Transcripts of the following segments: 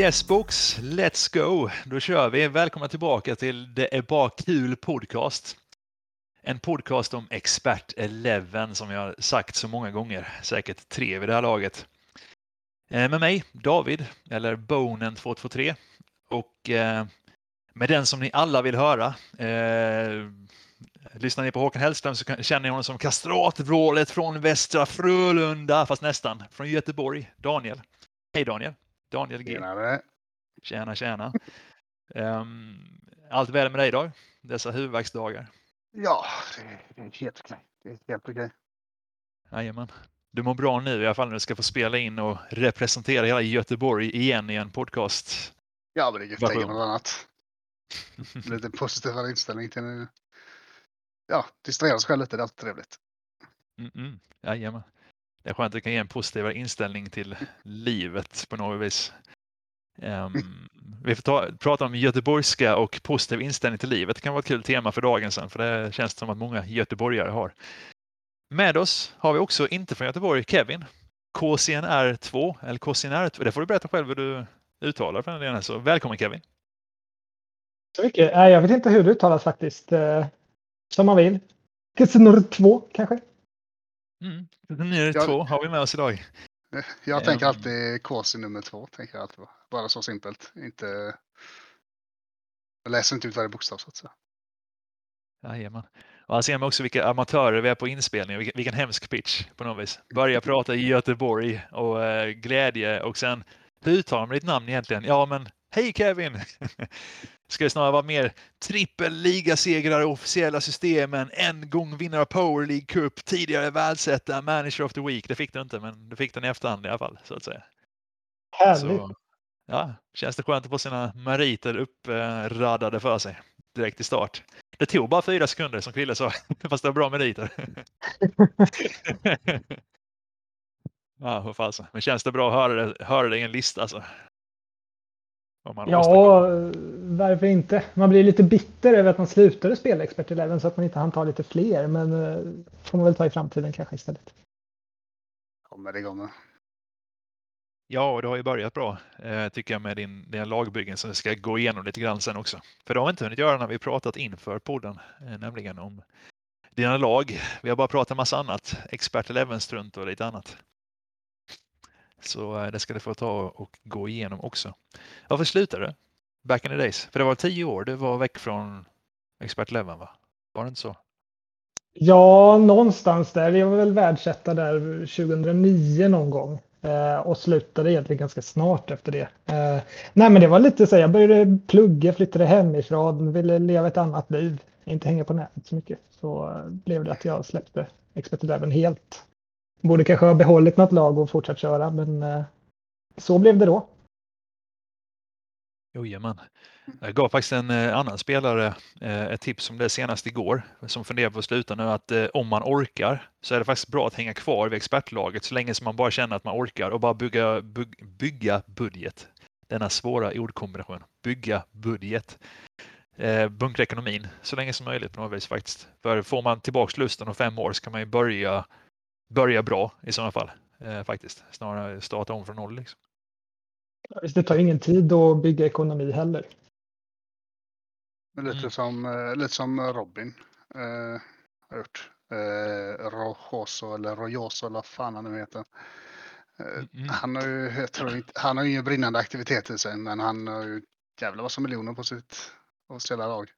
Yes box. let's go! Då kör vi. Välkomna tillbaka till Det är bara kul podcast. En podcast om Expert 11 som jag sagt så många gånger, säkert tre vid det här laget. Eh, med mig, David, eller Bonen 223 och eh, med den som ni alla vill höra. Eh, lyssnar ni på Håkan Hellström så känner ni honom som kastratvrålet från Västra Frölunda, fast nästan, från Göteborg, Daniel. Hej Daniel! Daniel G. Tjenare. Tjena, tjena. Um, allt väl med dig idag? Dessa huvudvärksdagar? Ja, det är helt okej. Det är helt okej. Jajamän. Du mår bra nu i alla fall när du ska få spela in och representera hela Göteborg igen i en podcast. Ja, men det är gött lägga något annat. Lite positivare inställning till nu. Ja, distrahera sig själv lite, det är alltid trevligt. Mm -mm. Jajamän. Det är skönt att du kan ge en positivare inställning till livet på något vis. Um, vi får ta, prata om göteborgska och positiv inställning till livet. Det kan vara ett kul tema för dagen sen, för det känns som att många göteborgare har. Med oss har vi också, inte från Göteborg, Kevin. KCNR 2, eller KCNR 2, det får du berätta själv hur du uttalar för den delen. Så välkommen Kevin! Så mycket. Jag vet inte hur det uttalas faktiskt. Eh, som man vill. KCNR 2 kanske? Mm. Nummer jag, två har vi med oss idag. Jag tänker alltid KC nummer två. Tänker jag alltid. Bara så simpelt. Inte... Jag läser inte ut varje bokstav så att säga. Jajamän. Och här ser man också vilka amatörer vi är på inspelning. Vilken, vilken hemsk pitch på något vis. Börja prata i Göteborg och eh, glädje och sen hur uttalar man ditt namn egentligen? Ja, men hej Kevin! ska det snarare vara mer trippel ligasegrar i officiella systemen, en gång vinnare av Power League Cup, tidigare världsetta, manager of the week. Det fick du inte, men du fick den i efterhand i alla fall så att säga. Härligt. Så, ja, känns det skönt att få sina meriter uppradade för sig direkt i start. Det tog bara fyra sekunder som Krille sa, fast det var bra meriter. ja, vad fasen. Men känns det bra att höra det, höra det i en lista alltså? Ja, varför inte? Man blir lite bitter över att man slutade spela Expert Eleven så att man inte hann ta lite fler. Men uh, får man väl ta i framtiden kanske istället. Kommer det kommer. Ja, och det har ju börjat bra eh, tycker jag med din, din lagbyggen som vi ska gå igenom lite grann sen också. För det har vi inte hunnit göra när vi pratat inför podden, eh, nämligen om dina lag. Vi har bara pratat massa annat, Expert Eleven strunt och lite annat. Så eh, det ska du få ta och gå igenom också. Varför slutade du? Back in the days? För det var tio år du var väck från Expert Eleven va? Var det inte så? Ja, någonstans där. Jag var väl världsetta där 2009 någon gång. Eh, och slutade egentligen ganska snart efter det. Eh, nej men det var lite så, jag började plugga, flyttade hemifrån, ville leva ett annat liv. Inte hänga på nätet så mycket. Så blev det att jag släppte Expert Eleven helt. Borde kanske ha behållit något lag och fortsatt köra, men eh, så blev det då. Jajamän. Jag gav faktiskt en eh, annan spelare eh, ett tips om det senast igår som funderar på att sluta nu att om man orkar så är det faktiskt bra att hänga kvar vid expertlaget så länge som man bara känner att man orkar och bara bygga, bygga budget. Denna svåra ordkombination. Bygga budget. Bunkra ekonomin så länge som möjligt på något vis faktiskt. För får man tillbaks lusten om fem år så kan man ju börja börja bra i sådana fall eh, faktiskt. Snarare starta om från noll. Liksom. Det tar ingen tid att bygga ekonomi heller. Lite, mm. som, eh, lite som Robin eh, har gjort. Eh, Rojoso eller Rojoso eller vad fan han nu heter. Eh, mm. Han har ju, jag tror inte, han har ju ingen brinnande aktivitet i sig men han har ju jävla massa miljoner på sitt officiella lag.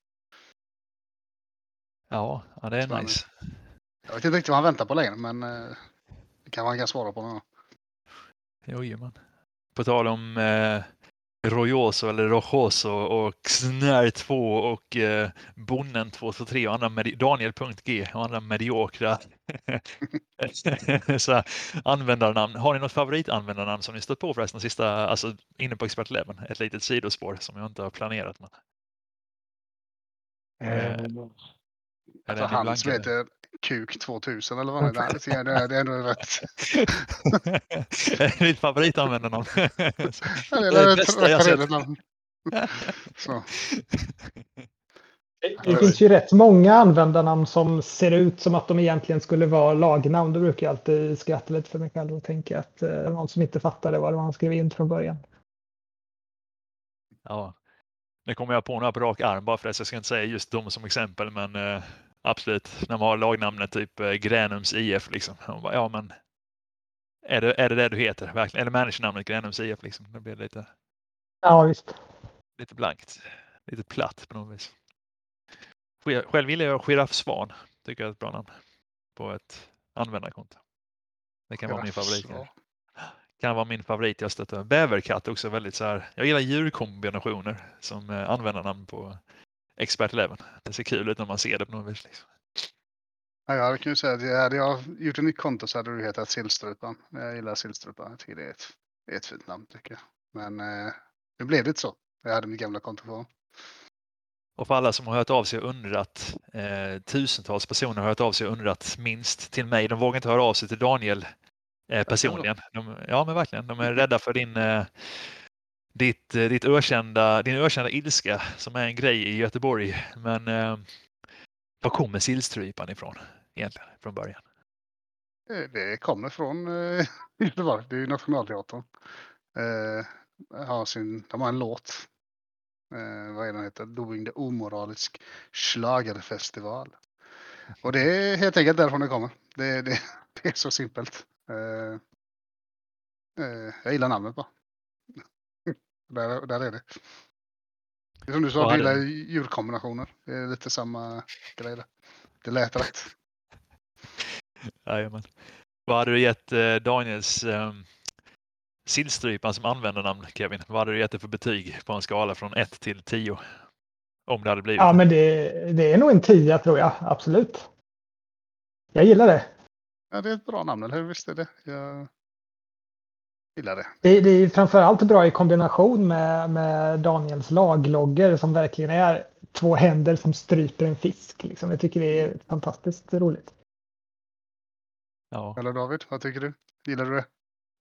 Ja, ja det är Så nice. Jag vet inte riktigt vad han väntar på längre, men eh, det kan han kan svara på. Jajamän. På tal om eh, Rojoso eller Rojoso och Snär 2 och eh, Bonnen 223 och andra Daniel.g och andra mediokra så användarnamn. Har ni något favoritanvändarnamn som ni stött på förresten sista, alltså inne på Expert Eleven? Ett litet sidospår som jag inte har planerat. Men... Eh, alltså han som heter Kuk 2000 eller vad det är. Det, det är ändå rätt. det är ditt favoritanvändarnamn. det är det bästa jag sett. Så. Det finns ju rätt många användarnamn som ser ut som att de egentligen skulle vara lagnamn. Då brukar jag alltid skratta lite för mig själv och tänka att det eh, är någon som inte fattade vad det var han skrev in från början. Ja. Nu kommer jag på några på rak arm bara för det, så jag ska inte säga just dem som exempel, men eh, absolut, när man har lagnamnet typ eh, Gränums IF, liksom. Bara, ja, men är det, är det det du heter? Verkligen? Eller managemnamnet Gränums IF, liksom. Det blir lite, Ja, visst. lite blankt. Lite platt på något vis. Själv gillar jag Giraff Svan. Tycker jag är ett bra namn på ett användarkonto. Det kan vara min favorit. Giraffsvar. kan vara min favorit jag stöter. Bäverkatt också väldigt så här. Jag gillar djurkombinationer som eh, användarnamn på Expert Eleven. Det ser kul ut när man ser det på något vis. Liksom. Ja, jag kan ju säga att hade jag gjort ett nytt konto så hade det hetat Sillstrupan. Jag gillar Sillstrupan. Jag tycker det är ett, det är ett fint namn tycker jag. Men eh, nu blev det inte så. Jag hade mitt gamla konto kvar. Och för alla som har hört av sig och undrat, eh, tusentals personer har hört av sig och undrat minst till mig. De vågar inte höra av sig till Daniel eh, personligen. De, ja, men verkligen. De är rädda för din, eh, ditt, eh, ditt ökända, din ökända ilska som är en grej i Göteborg. Men eh, var kommer sillstrypan ifrån egentligen från början? Eh, det, kommer från eh, Göteborg. Det är ju Nationalteatern. Eh, har sin, de har en låt. Eh, vad är den heter? Doing the omoralisk schlagerfestival. Och det är helt enkelt därifrån det kommer. Det, det, det är så simpelt. Eh, eh, jag gillar namnet bara där, där är det. Det är som du sa, Vad du gillar djurkombinationer. Det är lite samma grej där. Det lät rätt. Jajamän. Vad hade du gett eh, Daniels eh, sillstrypan som användarnamn, Kevin? Vad hade du gett det för betyg på en skala från 1 till 10? Om det hade blivit Ja, men det, det är nog en tia tror jag. Absolut. Jag gillar det. Ja, det är ett bra namn, eller hur? Visst är det. Jag gillar det. Det, det är framförallt bra i kombination med, med Daniels laglogger som verkligen är två händer som stryper en fisk. Liksom. Jag tycker det är fantastiskt roligt. Ja. Eller David, vad tycker du? Gillar du det?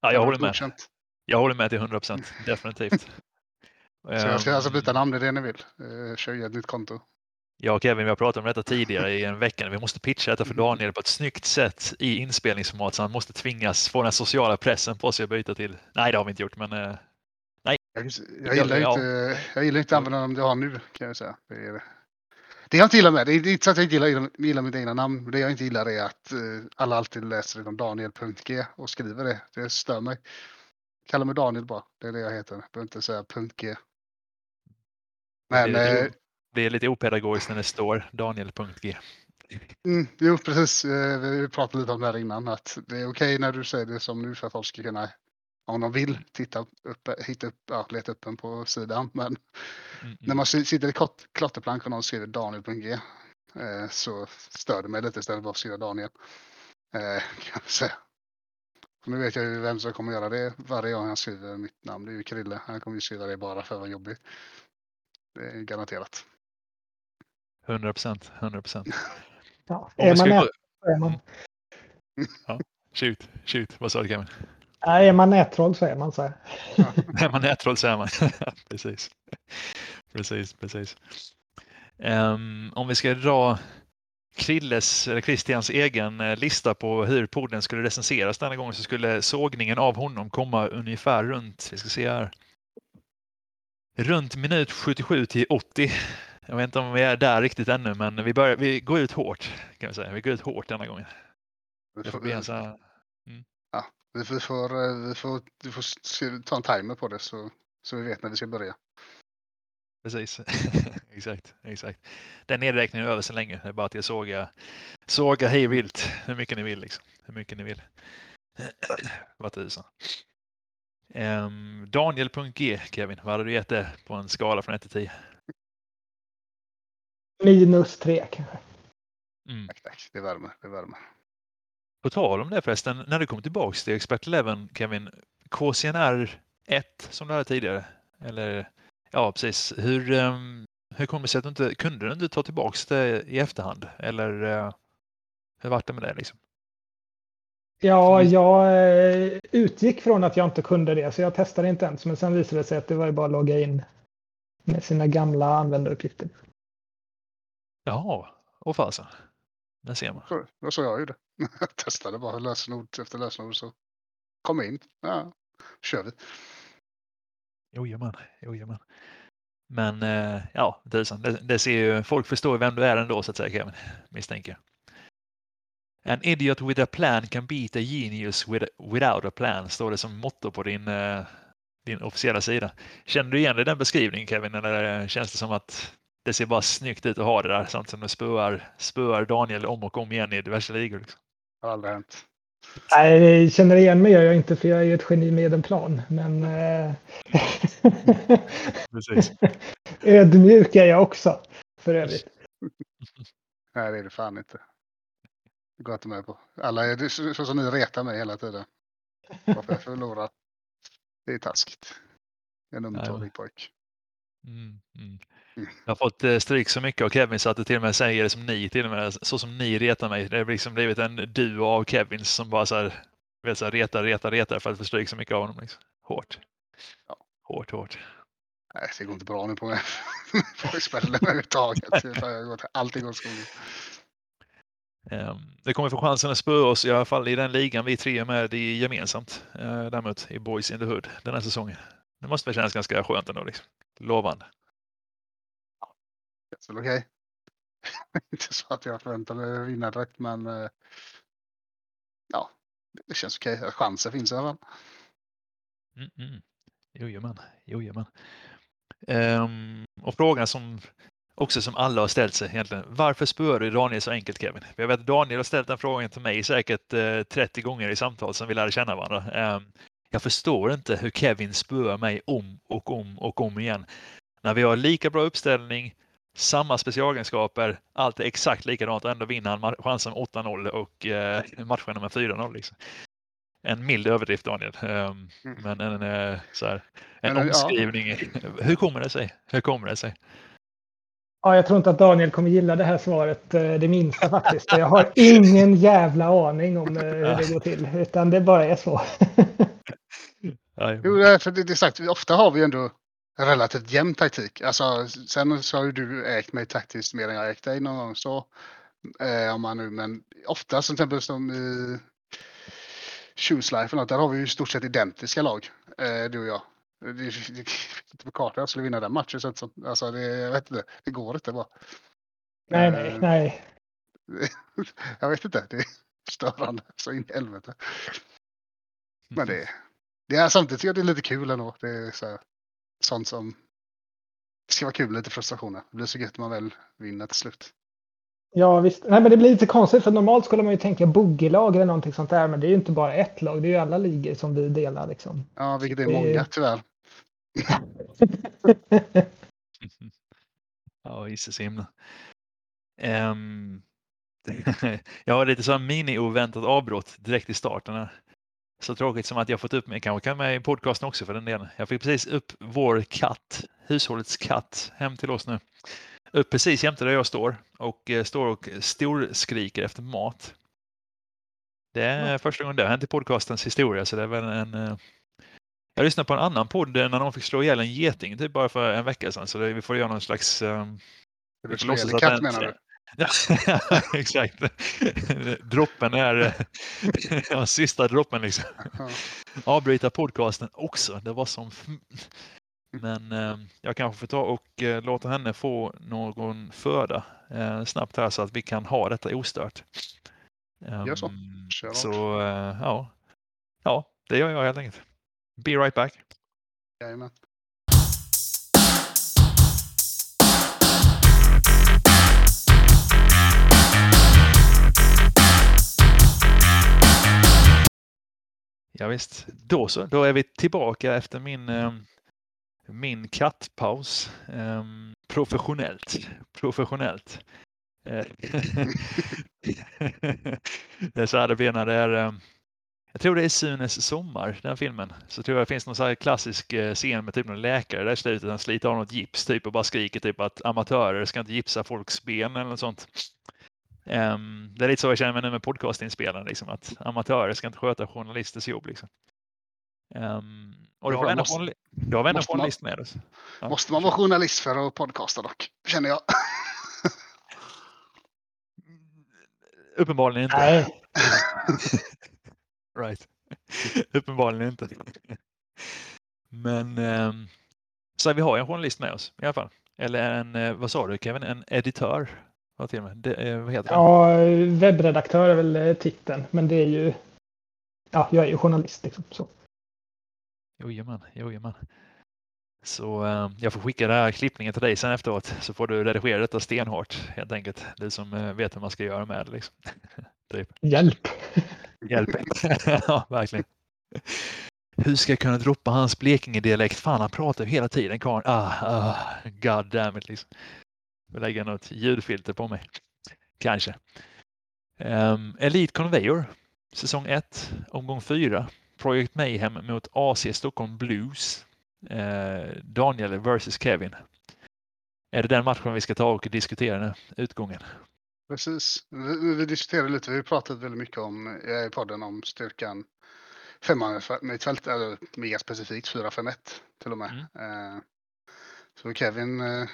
ja, jag håller med. godkänt? Jag håller med till 100 procent. Definitivt. Så jag ska alltså Ehm, byta namn, det är det ni vill? Eh, kör ett nytt konto. Jag och Kevin vi har pratat om detta tidigare i en vecka. Vi måste pitcha detta för. Daniel på ett snyggt sätt i inspelningsformat så han måste tvingas få den sociala pressen på sig att byta till. Nej, det har vi inte gjort, men eh, Jag, jag, gillar, Ja. inte, jag gillar inte användarnamn du har nu kan jag säga. Det, är, det jag inte gillar med det, det är inte så att jag inte gillar, gillar mitt egna namn. Det jag inte gillar är att eh, alla alltid läser inom Daniel.g och skriver det. Det stör mig. Kalla mig Daniel bara. Det är det jag heter. Jag behöver inte säga .g. Men det, eh, lite, det är lite opedagogiskt när det står Daniel.g. mm, jo, precis. Eh, vi pratade lite om det här innan. Att det är okej när du säger det som nu för att folk ska kunna, om de vill, titta upp, hitta upp, ja, leta upp den på sidan. Men Mm, När mm. man si- sitter i klott- klotterplank och någon skriver Daniel.g eh, så stör det mig lite istället för att skriva Daniel. Eh, kan jag säga. Nu vet jag ju vem som kommer göra det varje gång han skriver mitt namn. Det är ju Krille. Han kommer ju skriva det bara för att vara jobbig. Det är garanterat. 100 procent. 100 procent. Ja. Är man, så är man, Shoot, shoot. Vad sa du Kevin? nej, är man nättroll så är man så här. Är man nättroll så är man. precis. Precis, precis. Ehm, om vi ska dra Krilles, eller Christians egen eh, lista på hur podden skulle recenseras denna gång så skulle sågningen av honom komma ungefär runt, vi ska se här, runt minut 77 till 80. Jag vet inte om vi är där riktigt ännu, men vi, börjar, vi går ut hårt. kan vi säga. Vi går ut hårt denna gången. Det får, bli en sån här, vi får, vi får, eh, vi får, vi får ta en timer på det så, så vi vet när vi ska börja. Precis, exakt, exakt. Den nedräkningen är över så länge. Det är bara att jag såga, såga hej vilt hur mycket ni vill. Liksom. Hur mycket ni vill. Vad tusan. Um, Daniel.g Kevin, vad hade du gett det på en skala från 1 till 10? Minus tre kanske. Mm. Tack, tack. Det värmer. Det värmer. På tal om det förresten, när du kommer tillbaks till Expert Eleven Kevin, KCNR 1 som du hade tidigare, eller ja precis, hur, ehm, hur kommer det sig att du inte, kunde du inte ta tillbaks det i efterhand? Eller eh, hur vart det med det liksom? Ja, jag eh, utgick från att jag inte kunde det, så jag testade inte ens. Men sen visade det sig att det var ju bara att logga in med sina gamla användaruppgifter. Jaha, och fasen. Där ser man. Så, då så jag ju det. Jag testade bara lösenord efter lösenord så kom in. Ja, kör vi. Jojomän, jojomän. Men eh, ja, det, det ser ju, folk förstår vem du är ändå så att säga Kevin, misstänker An idiot with a plan can beat a genius with, without a plan, står det som motto på din, eh, din officiella sida. Känner du igen dig i den beskrivningen Kevin, eller känns det som att det ser bara snyggt ut att ha det där samtidigt som du spöar, spöar Daniel om och om igen i diverse ligor? Liksom. Det har aldrig hänt. Nej, känner igen mig gör jag inte för jag är ju ett geni med en plan. Men eh... ödmjuk är jag också för övrigt. Nej, det är det fan inte. Det går jag inte med på. Alla är så, som ni retar mig hela tiden. Varför jag förlorar. Det är taskigt. En ömtålig pojk. Mm, mm. Mm. Jag har fått eh, stryk så mycket av Kevin så att det till och med säger det som ni till och med, så som ni retar mig. Det har liksom blivit en duo av Kevins som bara så här, vet, så här retar, retar, retar för att få stryk så mycket av honom. Liksom. Hårt. Ja. Hårt, hårt. Nej, det går inte bra nu på mig. spelen överhuvudtaget. Allting går skogen. Ehm, det kommer få chansen att spöa oss i alla fall i den ligan vi tre är med i gemensamt. Eh, däremot i Boys in the Hood den här säsongen. Det måste väl kännas ganska skönt ändå. Liksom. Lovande. Okej. Okay. Inte så att jag förväntar mig vinna direkt, men eh, ja, det känns okej. Okay. Chansen finns i alla fall. Mm, mm. Jojomän, jojomän. Um, och frågan som också som alla har ställt sig egentligen. Varför spöar du Daniel så enkelt Kevin? Jag vet att Daniel har ställt den frågan till mig säkert eh, 30 gånger i samtal som vi lärde känna varandra. Um, jag förstår inte hur Kevin spöar mig om och om och om igen. När vi har lika bra uppställning, samma specialegenskaper, allt är exakt likadant och ändå vinner han chansen 8-0 och eh, matchen med 4-0. Liksom. En mild överdrift Daniel, um, mm. men en, uh, så här, en men, omskrivning. Ja. Hur kommer det sig? Hur kommer det sig? Ja, jag tror inte att Daniel kommer gilla det här svaret eh, det minsta faktiskt. Jag har ingen jävla aning om eh, hur det går till, utan det bara är så. jo, för det är sagt, ofta har vi ändå relativt jämn taktik. Alltså, sen så har ju du ägt mig taktiskt mer än jag ägt dig någon gång. Så, eh, om man nu, men ofta som till exempel som i Shoes Life, där har vi ju i stort sett identiska lag, eh, du och jag. Det, det, inte på kartan jag skulle vinna den matchen. Så, alltså, det, jag vet inte, det går inte bara. Nej, nej, eh, nej. jag vet inte, det är störande så in i helvete. Men det, det är samtidigt tycker jag det är lite kul ändå. Det är så här, sånt som det ska vara kul, lite frustrationer. Det blir så gött man väl vinner till slut. Ja visst, nej men det blir lite konstigt för normalt skulle man ju tänka bogeylag eller någonting sånt där men det är ju inte bara ett lag, det är ju alla ligor som vi delar liksom. Ja, vilket är många tyvärr. ja, gissa så himla. Um, jag har lite så mini-oväntat avbrott direkt i starten. Så tråkigt som att jag fått upp mig, kanske kan med i podcasten också för den delen. Jag fick precis upp vår katt, hushållets katt, hem till oss nu. Upp precis jämte där jag står och eh, står och storskriker efter mat. Det är första gången det har hänt i podcastens historia så det är väl en eh, jag lyssnade på en annan podd när någon fick slå ihjäl en geting typ bara för en vecka sedan så det, vi får göra någon slags... Um, du slå ihjäl en katt menar du? Ja, exakt. droppen är ja, sista droppen liksom. Avbryta podcasten också. Det var som... Men eh, jag kanske får ta och eh, låta henne få någon föda eh, snabbt här så att vi kan ha detta ostört. Gör så. Ehm, så eh, ja. ja, det gör jag helt enkelt. Be right back. Jajamän. Ja, visst. Då så, då är vi tillbaka efter min, eh, min kattpaus. Eh, professionellt. Professionellt. Eh, det är så här det blir när det är eh, jag tror det är Sunes sommar, den filmen. Så tror jag det finns någon så här klassisk eh, scen med typ någon läkare där i slutet. Han sliter av något gips typ och bara skriker typ att amatörer ska inte gipsa folks ben eller något sånt. Um, det är lite så jag känner mig nu med podcastinspelaren, liksom, att amatörer ska inte sköta journalisters jobb. Liksom. Um, och då har vi ändå, ändå journalist med oss. Ja. Måste man vara journalist för att podcasta dock, känner jag. Uppenbarligen inte. Nej. right. Uppenbarligen inte. Men um, Så vi har en journalist med oss i alla fall. Eller en, eh, vad sa du Kevin, en editör? Vad, till med. Det, vad heter det? Ja, webbredaktör är väl eh, titeln, men det är ju... Ja, jag är ju journalist liksom. Så. Jojomän, jojomän. Så eh, jag får skicka den här klippningen till dig sen efteråt så får du redigera detta stenhårt helt enkelt. Du som eh, vet hur man ska göra med det. Liksom. typ. Hjälp! Hjälp! ja, verkligen. Hur ska jag kunna droppa hans Blekinge-dialekt? Fan, han pratar hela tiden karln. Ah, ah, God damn it liksom. Lägga något ljudfilter på mig. Kanske. Um, Elite Conveyor, säsong 1, omgång 4. Project Mayhem mot AC Stockholm Blues. Uh, Daniel versus Kevin. Är det den matchen vi ska ta och diskutera nu, utgången? Precis. Vi, vi diskuterade lite, vi har pratat väldigt mycket om i podden om styrkan fält, eller mer specifikt 4-5-1 till och med. Mm. Uh, så Kevin uh,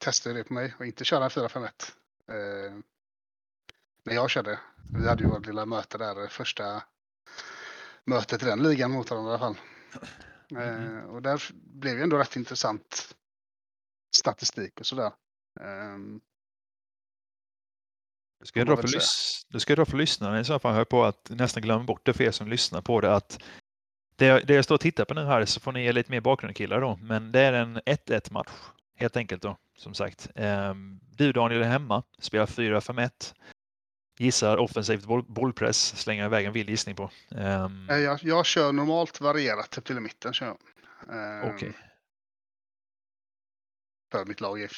testade det på mig och inte köra en 4-5-1. Eh, när jag körde. Vi hade ju vårt lilla möte där, första mötet i den ligan mot varandra i alla fall. Eh, och där blev ju ändå rätt intressant statistik och sådär. Eh, du ska, dra för lys- du ska dra för lyssnarna i så fall, hör på att nästan glömma bort det för er som lyssnar på det, att det, det jag står och tittar på nu här så får ni ge lite mer bakgrund killar då, men det är en 1-1 match helt enkelt då, som sagt. Ehm, du Daniel är hemma, spelar 4-5-1. Gissar offensivt boll, bollpress, slänger iväg en vild gissning på. Um... Jag, jag kör normalt varierat till i mitten. Kör jag. Um, Okej. Okay. För mitt lag är,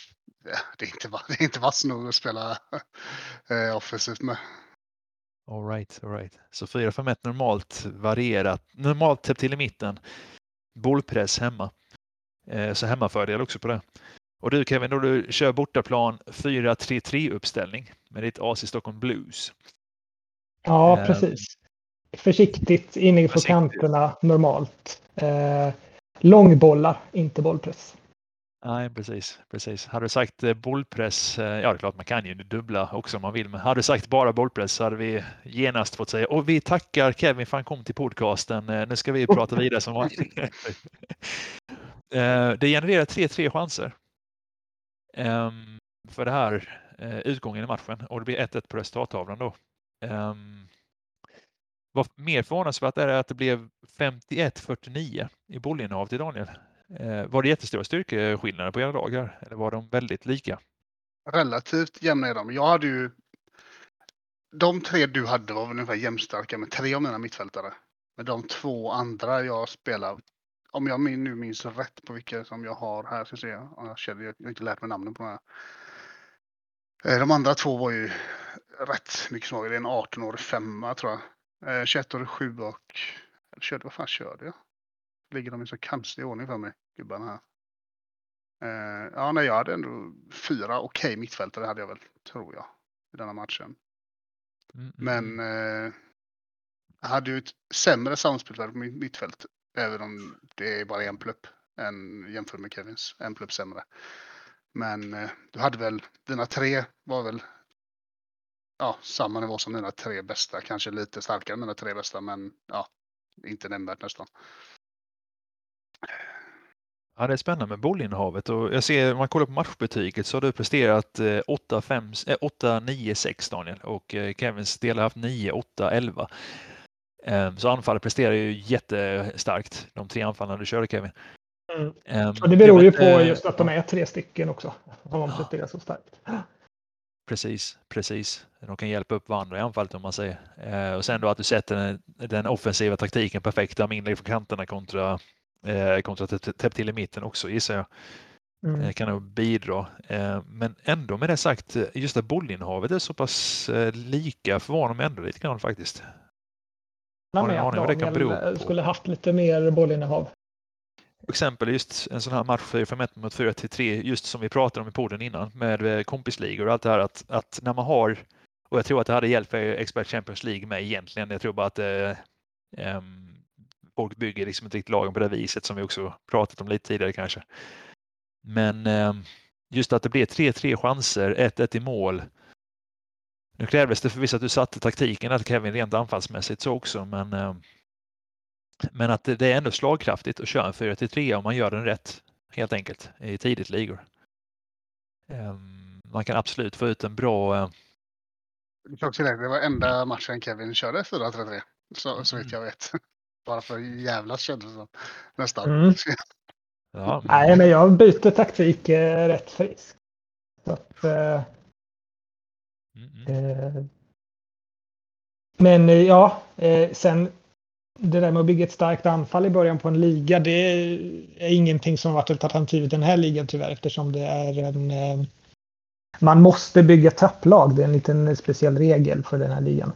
det är inte, det är inte vass nog att spela uh, offensivt med. All right, all right. Så 4-5-1 normalt varierat, normalt täppt till i mitten. Bollpress hemma. Eh, så hemmafördel också på det. Och du Kevin, då du kör bortaplan 4-3-3 uppställning med ditt AC Stockholm Blues. Ja, eh, precis. Försiktigt inne på kanterna normalt. Eh, långbollar, inte bollpress. Nej, precis. precis. Hade du sagt eh, bollpress, ja det är klart man kan ju dubbla också om man vill, men hade du sagt bara bollpress så hade vi genast fått säga och vi tackar Kevin för han kom till podcasten. Nu ska vi prata vidare som vanligt. Eh, det genererar 3-3 chanser ehm, för det här eh, utgången i matchen och det blir 1-1 på resultattavlan då. Ehm, vad mer förvånansvärt är att det blev 51-49 i bollinnehav till Daniel. Eh, var det jättestora styrkeskillnader på era lag här eller var de väldigt lika? Relativt jämna är de. Jag hade ju de tre du hade var väl ungefär jämnstarka med tre av mina mittfältare. Men de två andra jag spelar om jag nu minns rätt på vilka som jag har här, så ser jag. Jag, känner, jag har inte lärt mig namnen på de här. Eh, de andra två var ju rätt mycket svagare. Det är en 18-årig femma tror jag. 21-årig eh, sju och... Körde, vad fan körde jag? Ligger de i så konstig ordning för mig, gubbarna här. Eh, ja, nej, jag hade ändå fyra okej okay mittfältare hade jag väl, tror jag, i denna matchen. Mm, mm. Men mm. eh, jag hade ju ett sämre samspel på mittfält Även om det är bara en plupp än jämfört med Kevins. En plupp sämre. Men eh, du hade väl, dina tre var väl ja, samma nivå som dina tre bästa. Kanske lite starkare än dina tre bästa, men ja, inte nämnvärt nästan. Ja, det är spännande med bollinnehavet och jag ser om man kollar på matchbetyget så har du presterat 8, 5, 8 9, 6 Daniel och eh, Kevins del har haft 9, 8, 11. Ehm, så anfallet presterar ju jättestarkt, de tre anfallen du körde Kevin. Mm. Um, och det beror ju på just att de är tre stycken också. Som de presterar så starkt. Precis, precis. De kan hjälpa upp varandra i anfallet om man säger. Eh, och sen då att du sätter den, den offensiva taktiken perfekta med inlägg från kanterna kontra, eh, kontra täpp till i mitten också gissar jag. Mm. Eh, kan nog bidra. Men ändå med det sagt, just att bollinnehavet är så pass eh, lika förvånar mig ändå lite grann faktiskt. Har ni aning vad det kan bero på? skulle haft lite mer bollinnehav. Exempel just en sån här match 4-5-1 mot 4-3, just som vi pratade om i podden innan med eh, kompisligor och allt det här att, att när man har, och jag tror att det hade hjälpt för Expert Champions League med egentligen, jag tror bara att eh, um, folk bygger liksom ett riktigt lag på det viset som vi också pratat om lite tidigare kanske. Men um, just att det blir 3-3 chanser, 1-1 i mål nu krävdes det förvisso att du satte taktiken att Kevin rent anfallsmässigt så också, men eh, Men att det är ändå slagkraftigt att köra en 4 3 om man gör den rätt, helt enkelt, i tidigt ligor. Ehm, man kan absolut få ut en bra... Eh, det var enda matchen Kevin körde 4-3-3, så, så vitt jag vet. Bara för jävlas kändes det. Nästan. Mm. Ja. Nej, men jag byter taktik eh, rätt friskt. Att, eh, mm, mm. Eh, men eh, ja, eh, sen det där med att bygga ett starkt anfall i början på en liga, det är ingenting som varit ett alternativ i den här ligan tyvärr eftersom det är en... Man måste bygga tapplag, det är en liten speciell regel för den här ligan.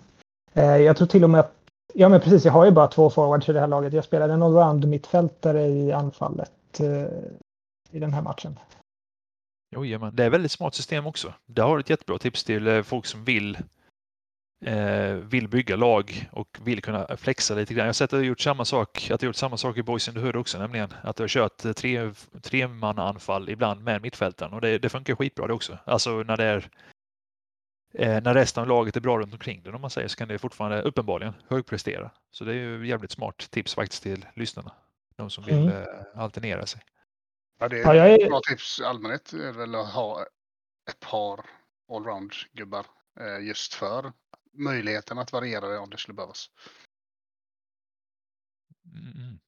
Jag tror till och med att, ja men precis, jag har ju bara två forwards i det här laget. Jag spelade en allround mittfältare i anfallet i den här matchen. Men det är väldigt smart system också. Det har ett jättebra tips till folk som vill eh, vill bygga lag och vill kunna flexa lite grann. Jag har sett att du gjort samma sak, att du gjort samma sak i Boys in the Hood också, nämligen att du har kört tre, tre anfall ibland med mittfältaren och det, det funkar skitbra det också. Alltså när det är eh, när resten av laget är bra runt omkring den om man säger så kan det fortfarande uppenbarligen högprestera. Så det är ju jävligt smart tips faktiskt till lyssnarna. De som vill mm. eh, alternera sig. Ja, det är ja, är... bra tips i allmänhet är väl att ha ett par allround-gubbar eh, just för möjligheten att variera det om det skulle behövas. Mm.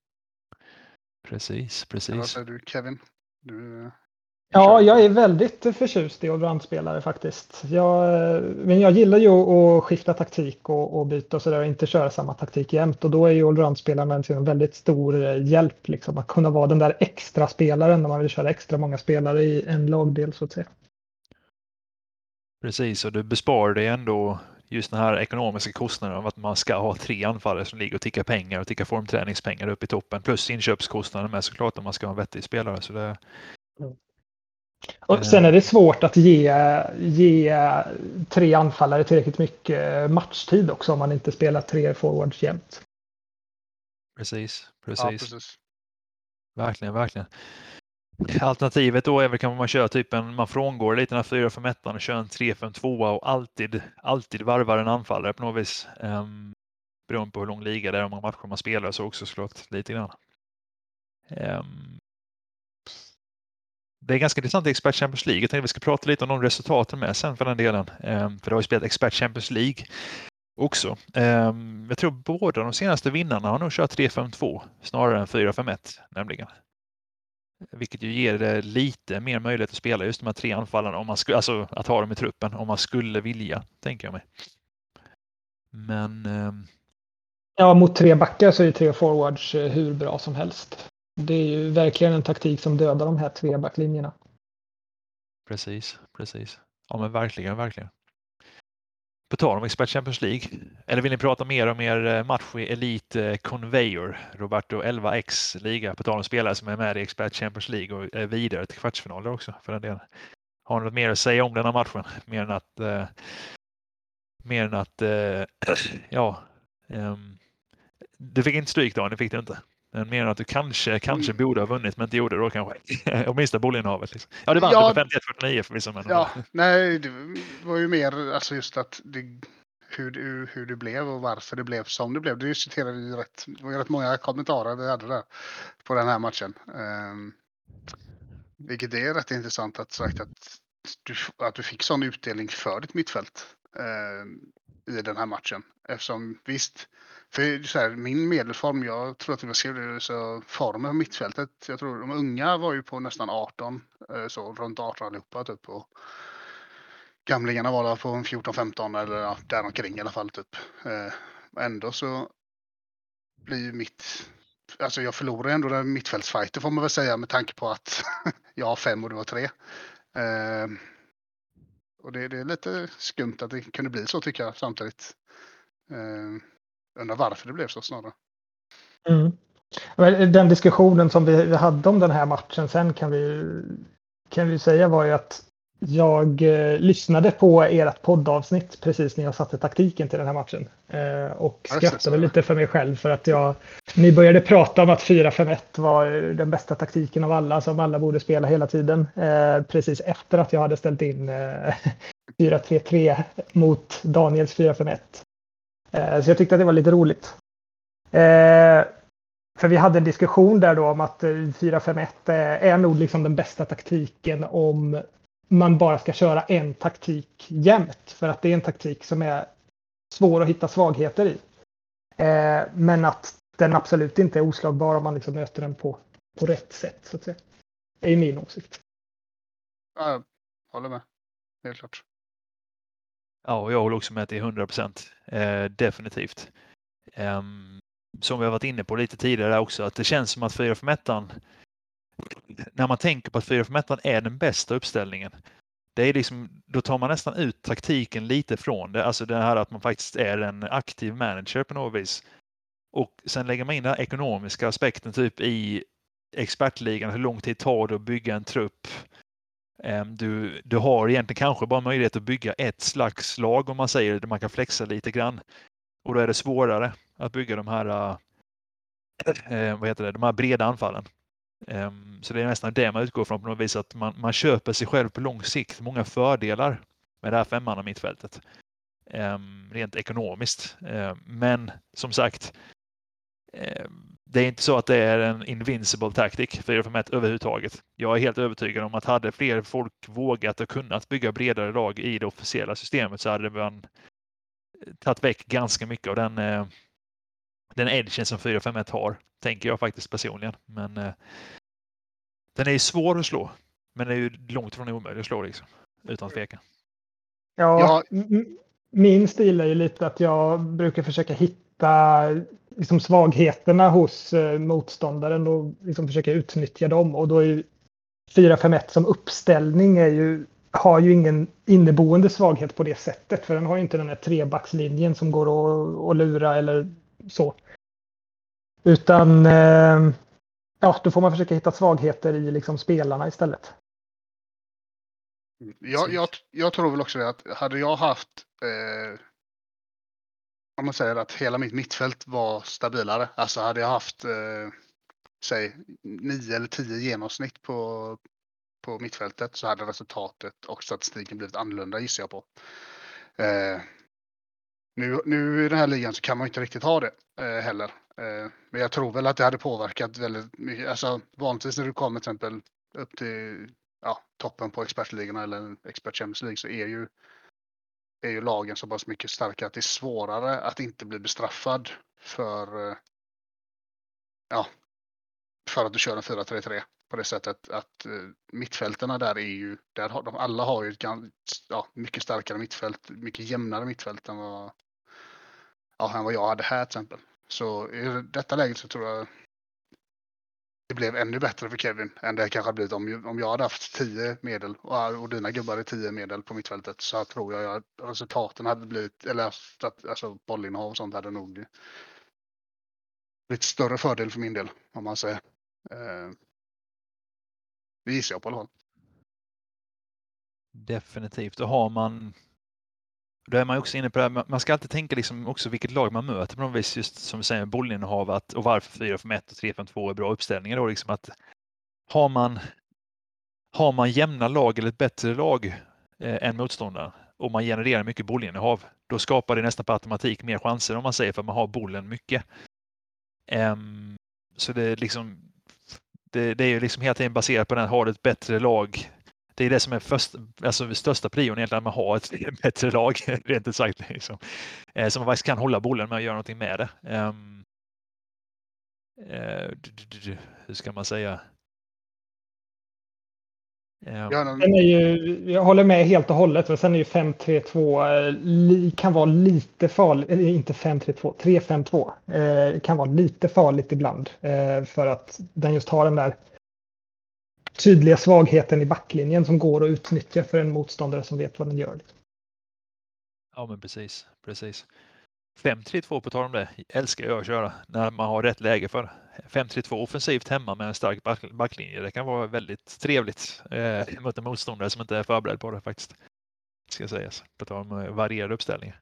Precis, precis. Vad säger du Kevin? Du, ja, jag är väldigt förtjust i allroundspelare faktiskt. Jag, men jag gillar ju att skifta taktik och, och byta och sådär och inte köra samma taktik jämt. Och då är ju allroundspelaren en väldigt stor hjälp liksom, att kunna vara den där extra spelaren när man vill köra extra många spelare i en lagdel så att säga. Precis, och du besparar dig ändå just den här ekonomiska kostnaden av att man ska ha tre anfallare som ligger och tickar pengar och tickar formträningspengar upp i toppen plus inköpskostnaden med såklart om man ska ha en vettig spelare. Så det, och sen är det svårt att ge, ge tre anfallare tillräckligt mycket matchtid också om man inte spelar tre forwards jämt. Precis, precis. Ja, precis. Verkligen, verkligen. Alternativet då är väl kan man köra typ en, man frångår lite den här 4 5 1 och kör en 3 5 2 och alltid, alltid varvar en anfallare på något vis. Um, beroende på hur lång liga det är och hur många matcher man spelar så också såklart lite grann. Um, det är ganska intressant i Expert Champions League. Jag tänkte vi ska prata lite om de resultaten med sen för den delen. Ehm, för det har ju spelat Expert Champions League också. Ehm, jag tror båda de senaste vinnarna har nog kört 3-5-2 snarare än 4-5-1 nämligen. Vilket ju ger det lite mer möjlighet att spela just de här tre anfallarna, om man skulle, alltså att ha dem i truppen om man skulle vilja, tänker jag mig. Men... Ehm. Ja, mot tre backar så är tre forwards eh, hur bra som helst. Det är ju verkligen en taktik som dödar de här tre backlinjerna. Precis, precis. Ja men verkligen, verkligen. På tal om Expert Champions League, eller vill ni prata mer om er eh, match i Elite eh, Conveyor, Roberto 11X liga, på tal om spelare som är med i Expert Champions League och är vidare till kvartsfinaler också för den delen. Har ni något mer att säga om den här matchen? Mer än att, eh, mer än att, eh, ja, eh, du fick inte stryk då, ni fick det inte. Men mer än att du kanske, kanske mm. borde ha vunnit men inte gjorde det då kanske. Åtminstone bollinnehavet. Liksom. Ja, du vann ja, med 51-49 förvisso. Men... Ja, nej, det var ju mer alltså just att det, hur, det, hur det blev och varför det blev som det blev. Det diskuterade vi rätt, det var rätt många kommentarer vi hade där på den här matchen. Um, vilket är rätt intressant att sagt att du, att du fick sån utdelning för ditt mittfält uh, i den här matchen. Eftersom visst, för så här, min medelform, jag tror att jag skrev det, så formen på mittfältet, jag tror de unga var ju på nästan 18, eh, så runt 18 allihopa typ. Och gamlingarna var där på 14-15 eller ja, däromkring i alla fall typ. Eh, ändå så blir ju mitt, alltså jag förlorar ändå den mittfältsfighten får man väl säga med tanke på att jag har fem och du har tre. Ehm, och det, det, är lite skumt att det kunde bli så tycker jag samtidigt. Ehm, Undrar varför det blev så snarare. Mm. Den diskussionen som vi hade om den här matchen sen kan vi, kan vi säga var ju att jag eh, lyssnade på ert poddavsnitt precis när jag satte taktiken till den här matchen. Eh, och skrattade lite för mig själv för att jag, ni började prata om att 4-5-1 var den bästa taktiken av alla som alla borde spela hela tiden. Eh, precis efter att jag hade ställt in 4-3-3 eh, mot Daniels 4-5-1. Eh, så jag tyckte att det var lite roligt. Eh, för vi hade en diskussion där då om att eh, 4-5-1 eh, är nog liksom den bästa taktiken om man bara ska köra en taktik jämt. För att det är en taktik som är svår att hitta svagheter i. Eh, men att den absolut inte är oslagbar om man liksom möter den på, på rätt sätt. Så att säga. Det är min åsikt. Jag håller med. Helt klart. Ja, och jag håller också med till 100 procent. Eh, definitivt. Eh, som vi har varit inne på lite tidigare också, att det känns som att 451 när man tänker på att 451 är den bästa uppställningen, det är liksom, då tar man nästan ut taktiken lite från det, alltså det här att man faktiskt är en aktiv manager på något vis. Och sen lägger man in den ekonomiska aspekten typ i expertligan, hur lång tid tar det att bygga en trupp? Ehm, du, du har egentligen kanske bara möjlighet att bygga ett slags lag om man säger det, man kan flexa lite grann. Och då är det svårare att bygga de här, äh, vad heter det, de här breda anfallen. Um, så det är nästan det man utgår från på något vis, att man, man köper sig själv på lång sikt många fördelar med det här femman mittfältet. Um, ehm, rent ekonomiskt. Um, men som sagt, det är inte så att det är en invincible tactic 4-5-1 överhuvudtaget. Jag är helt övertygad om att hade fler folk vågat och kunnat bygga bredare lag i det officiella systemet så hade man tagit väck ganska mycket av den, eh, den edgen som 4-5-1 har, tänker jag faktiskt personligen. Men eh, den är ju svår att slå, men det är ju långt ifrån omöjligt att slå liksom, utan tvekan. Ja, ja. min stil är ju lite att jag brukar försöka hitta liksom svagheterna hos eh, motståndaren och liksom försöka utnyttja dem. Och då är ju 4-5-1 som uppställning är ju, har ju ingen inneboende svaghet på det sättet. För den har ju inte den här trebackslinjen som går att, att lura eller så. Utan eh, ja, då får man försöka hitta svagheter i liksom spelarna istället. Jag, jag, jag tror väl också det att hade jag haft eh, om man säger att hela mitt mittfält var stabilare. Alltså hade jag haft eh, säg 9 eller 10 genomsnitt på, på mittfältet så hade resultatet och statistiken blivit annorlunda gissar jag på. Eh, nu, nu i den här ligan så kan man inte riktigt ha det eh, heller. Eh, men jag tror väl att det hade påverkat väldigt mycket. Alltså vanligtvis när du kommer till exempel upp till ja, toppen på expertligorna eller expert Champions League så är ju är ju lagen så pass mycket starkare att det är svårare att inte bli bestraffad för, eh, ja, för att du kör en 4-3-3 på det sättet att eh, mittfälterna där är ju, där har de, alla har ju ett ja, mycket starkare mittfält, mycket jämnare mittfält än vad, ja, än vad jag hade här till exempel. Så i detta läget så tror jag det blev ännu bättre för Kevin än det kanske hade blivit om, om jag hade haft 10 medel och, äh, och dina gubbar är 10 medel på mittfältet så tror jag att resultaten hade blivit, eller att, alltså bollinnehav och sånt hade nog blivit större fördel för min del om man säger. Eh, det gissar jag på i alla fall. Definitivt. Och har man då är man också inne på det här, man ska alltid tänka liksom också vilket lag man möter på något vis, just som vi säger bollinnehav att, och varför 4-5-1 och 3-5-2 är bra uppställningar. Då, liksom att har, man, har man jämna lag eller ett bättre lag eh, än motståndaren och man genererar mycket bollinnehav, då skapar det nästan på automatik mer chanser om man säger för att man har bollen mycket. Um, så det är liksom det, det är ju liksom hela tiden baserat på den, har du ett bättre lag det är det som är först, alltså största prion egentligen, att man har ett bättre lag, rent ut sagt. Liksom. Eh, man faktiskt kan hålla bollen med att göra någonting med det. Um, uh, hur ska man säga? Um, är ju, jag håller med helt och hållet. Men sen är ju 5-3-2 eh, kan vara lite farligt. Eller inte 5-3-2, 3-5-2 eh, kan vara lite farligt ibland. Eh, för att den just har den där tydliga svagheten i backlinjen som går att utnyttja för en motståndare som vet vad den gör. Ja, men precis. precis. 5-3-2 på tal om det, älskar jag att köra när man har rätt läge för 5-3-2 offensivt hemma med en stark backlinje. Det kan vara väldigt trevligt eh, mot en motståndare som inte är förberedd på det faktiskt. Ska sägas, på tal om eh, varierade uppställningar.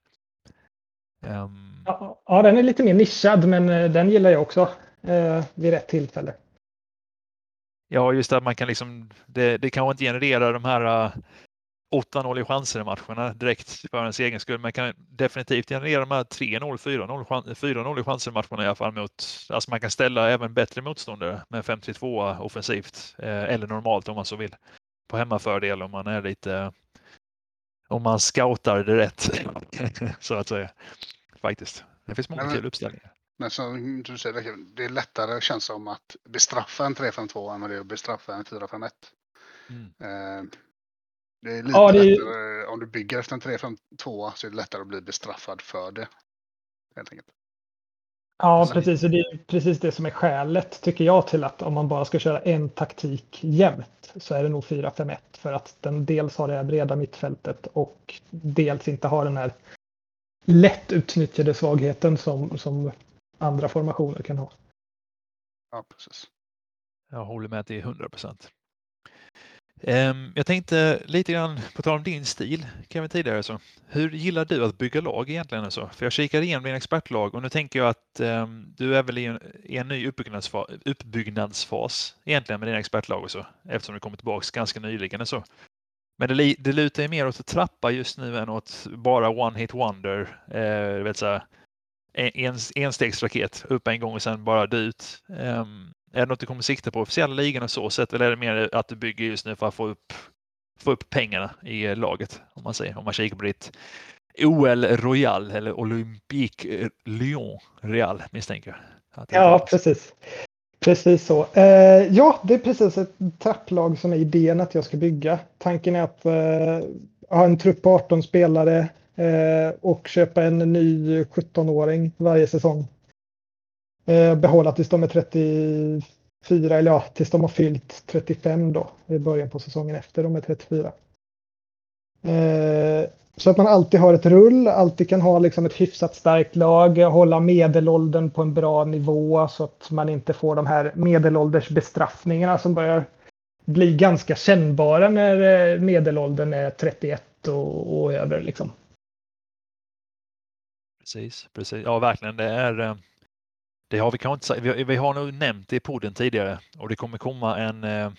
Um... Ja, ja, den är lite mer nischad, men eh, den gillar jag också eh, vid rätt tillfälle. Ja, just att man kan liksom, det, det kanske inte generera de här 8-0 i chanser i matcherna direkt för ens egen skull. Men kan definitivt generera de här 3-0, 4-0, 4-0 i chanser i matcherna i alla fall mot, alltså man kan ställa även bättre motståndare med 5-2 offensivt eh, eller normalt om man så vill. På hemmafördel om man är lite, om man scoutar det rätt så att säga. Faktiskt. Det finns många kul uppställningar. Men som du säger, det är lättare känns som att bestraffa en 3-5-2 än vad det är att bestraffa en 4-5-1. Mm. Eh, det är lite ja, det lättare, om du bygger efter en 3-5-2 så är det lättare att bli bestraffad för det. Helt enkelt. Ja, precis. Och det är precis det som är skälet, tycker jag, till att om man bara ska köra en taktik jämt så är det nog 4-5-1. För att den dels har det här breda mittfältet och dels inte har den här lätt utnyttjade svagheten som, som andra formationer kan ha. Ja, precis. Jag håller med är 100 procent. Ehm, jag tänkte lite grann på tal om din stil, Kevin tidigare så. Hur gillar du att bygga lag egentligen? Alltså? För jag kikar igenom din expertlag och nu tänker jag att um, du är väl i en, i en ny uppbyggnadsfas, uppbyggnadsfas egentligen med dina expertlag och så eftersom du kommer tillbaks ganska nyligen och så. Men det, det lutar ju mer åt att trappa just nu än åt bara one hit wonder. Eh, vet så en, enstegsraket upp en gång och sen bara dö ut. Um, är det något du kommer sikta på officiella ligan och så sett eller är det mer att du bygger just nu för att få upp, få upp pengarna i laget? Om man säger, om man kikar på ditt OL Royal eller Olympique Lyon Real misstänker jag. Ja, precis. Precis så. Eh, ja, det är precis ett trapplag som är idén att jag ska bygga. Tanken är att eh, ha en trupp på 18 spelare eh, Eh, och köpa en ny 17-åring varje säsong eh, behålla tills de är 34, eller ja, tills de har fyllt 35 då i början på säsongen efter de är 34. Eh, så att man alltid har ett rull, alltid kan ha liksom ett hyfsat starkt lag, hålla medelåldern på en bra nivå så att man inte får de här medelåldersbestraffningarna som börjar bli ganska kännbara när medelåldern är 31 och, och över. Liksom. Precis, precis. Ja, verkligen. Det är eh, det har vi kanske inte sagt. Vi, vi har nog nämnt det i podden tidigare och det kommer komma en eh,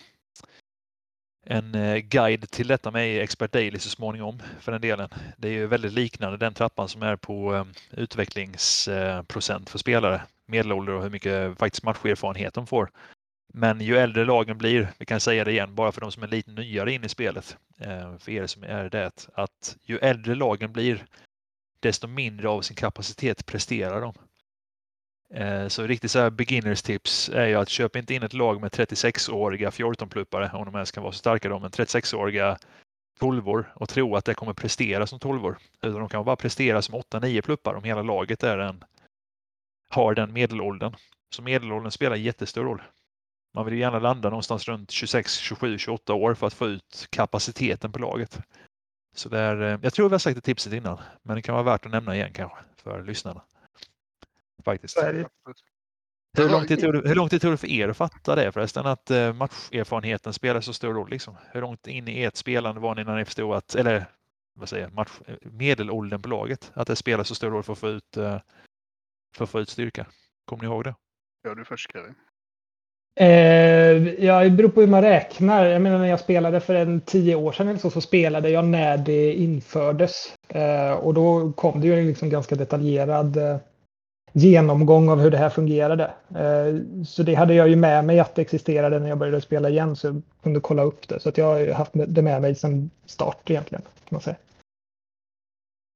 en eh, guide till detta med Expert Daily så småningom för den delen. Det är ju väldigt liknande den trappan som är på utvecklingsprocent för spelare, medelålder och hur mycket faktiskt matcherfarenhet de får. Men ju äldre lagen blir, vi kan säga det igen, bara för de som är lite nyare in i spelet, för er som är det, att ju äldre lagen blir, desto mindre av sin kapacitet presterar de. Eh, så riktigt så här beginners tips är ju att köp inte in ett lag med 36-åriga 14-pluppare, om de ens kan vara så starka då, men 36-åriga 12 och tro att det kommer prestera som 12 Utan de kan bara prestera som 8-9 pluppar om hela laget är en, har den medelåldern. Så medelåldern spelar jättestor roll. Man vill ju gärna landa någonstans runt 26, 27, 28 år för att få ut kapaciteten på laget. Så där, eh, jag tror vi har sagt det tipset innan, men det kan vara värt att nämna igen kanske för lyssnarna. Faktiskt. Hur lång, tid tog det, hur lång tid tog det för er att fatta det förresten, att eh, matcherfarenheten spelar så stor roll? Liksom? Hur långt in i ert spelande var ni när ni förstod att, eller vad säger match, medelåldern på laget, att det spelar så stor roll för att få ut, eh, för att få ut styrka? Kommer ni ihåg det? Ja, du först Kevin. Eh, ja, det beror på hur man räknar. Jag menar när jag spelade för en tio år sedan eller så, så spelade jag när det infördes. Eh, och då kom det ju liksom ganska detaljerad eh, genomgång av hur det här fungerade. Eh, så det hade jag ju med mig att det existerade när jag började spela igen så jag kunde kolla upp det. Så att jag har haft det med mig sedan start egentligen. Kan man säga.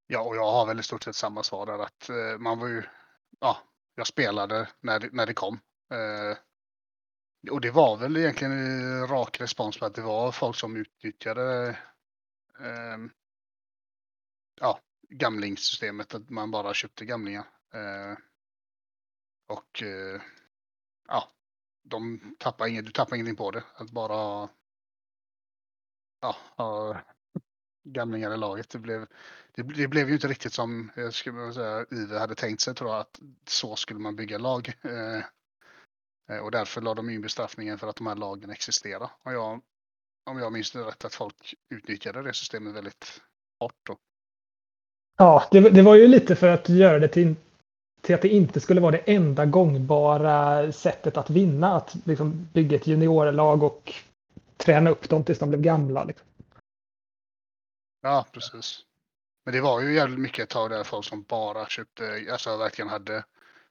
Ja, och jag har väl i stort sett samma svar där att eh, man var ju, ja, jag spelade när det, när det kom. Eh, och det var väl egentligen eh, rak respons på att det var folk som utnyttjade ehm, ja, gamlingssystemet, att man bara köpte gamlingar. Eh, och eh, ja, de tappar inget, du tappar ingenting på det. Att bara ja, ha gamlingar i laget. Det blev, det, det, blev ju inte riktigt som jag skulle säga, Ive hade tänkt sig tror jag att så skulle man bygga lag. Eh, och därför la de in bestraffningen för att de här lagen existerar. Och jag, om jag minns det rätt att folk utnyttjade det systemet väldigt hårt. Då. Ja, det, det var ju lite för att göra det till till att det inte skulle vara det enda gångbara sättet att vinna. Att liksom bygga ett juniorlag och träna upp dem tills de blev gamla. Liksom. Ja, precis. Men det var ju jävligt mycket ett tag där folk som bara köpte, alltså verkligen hade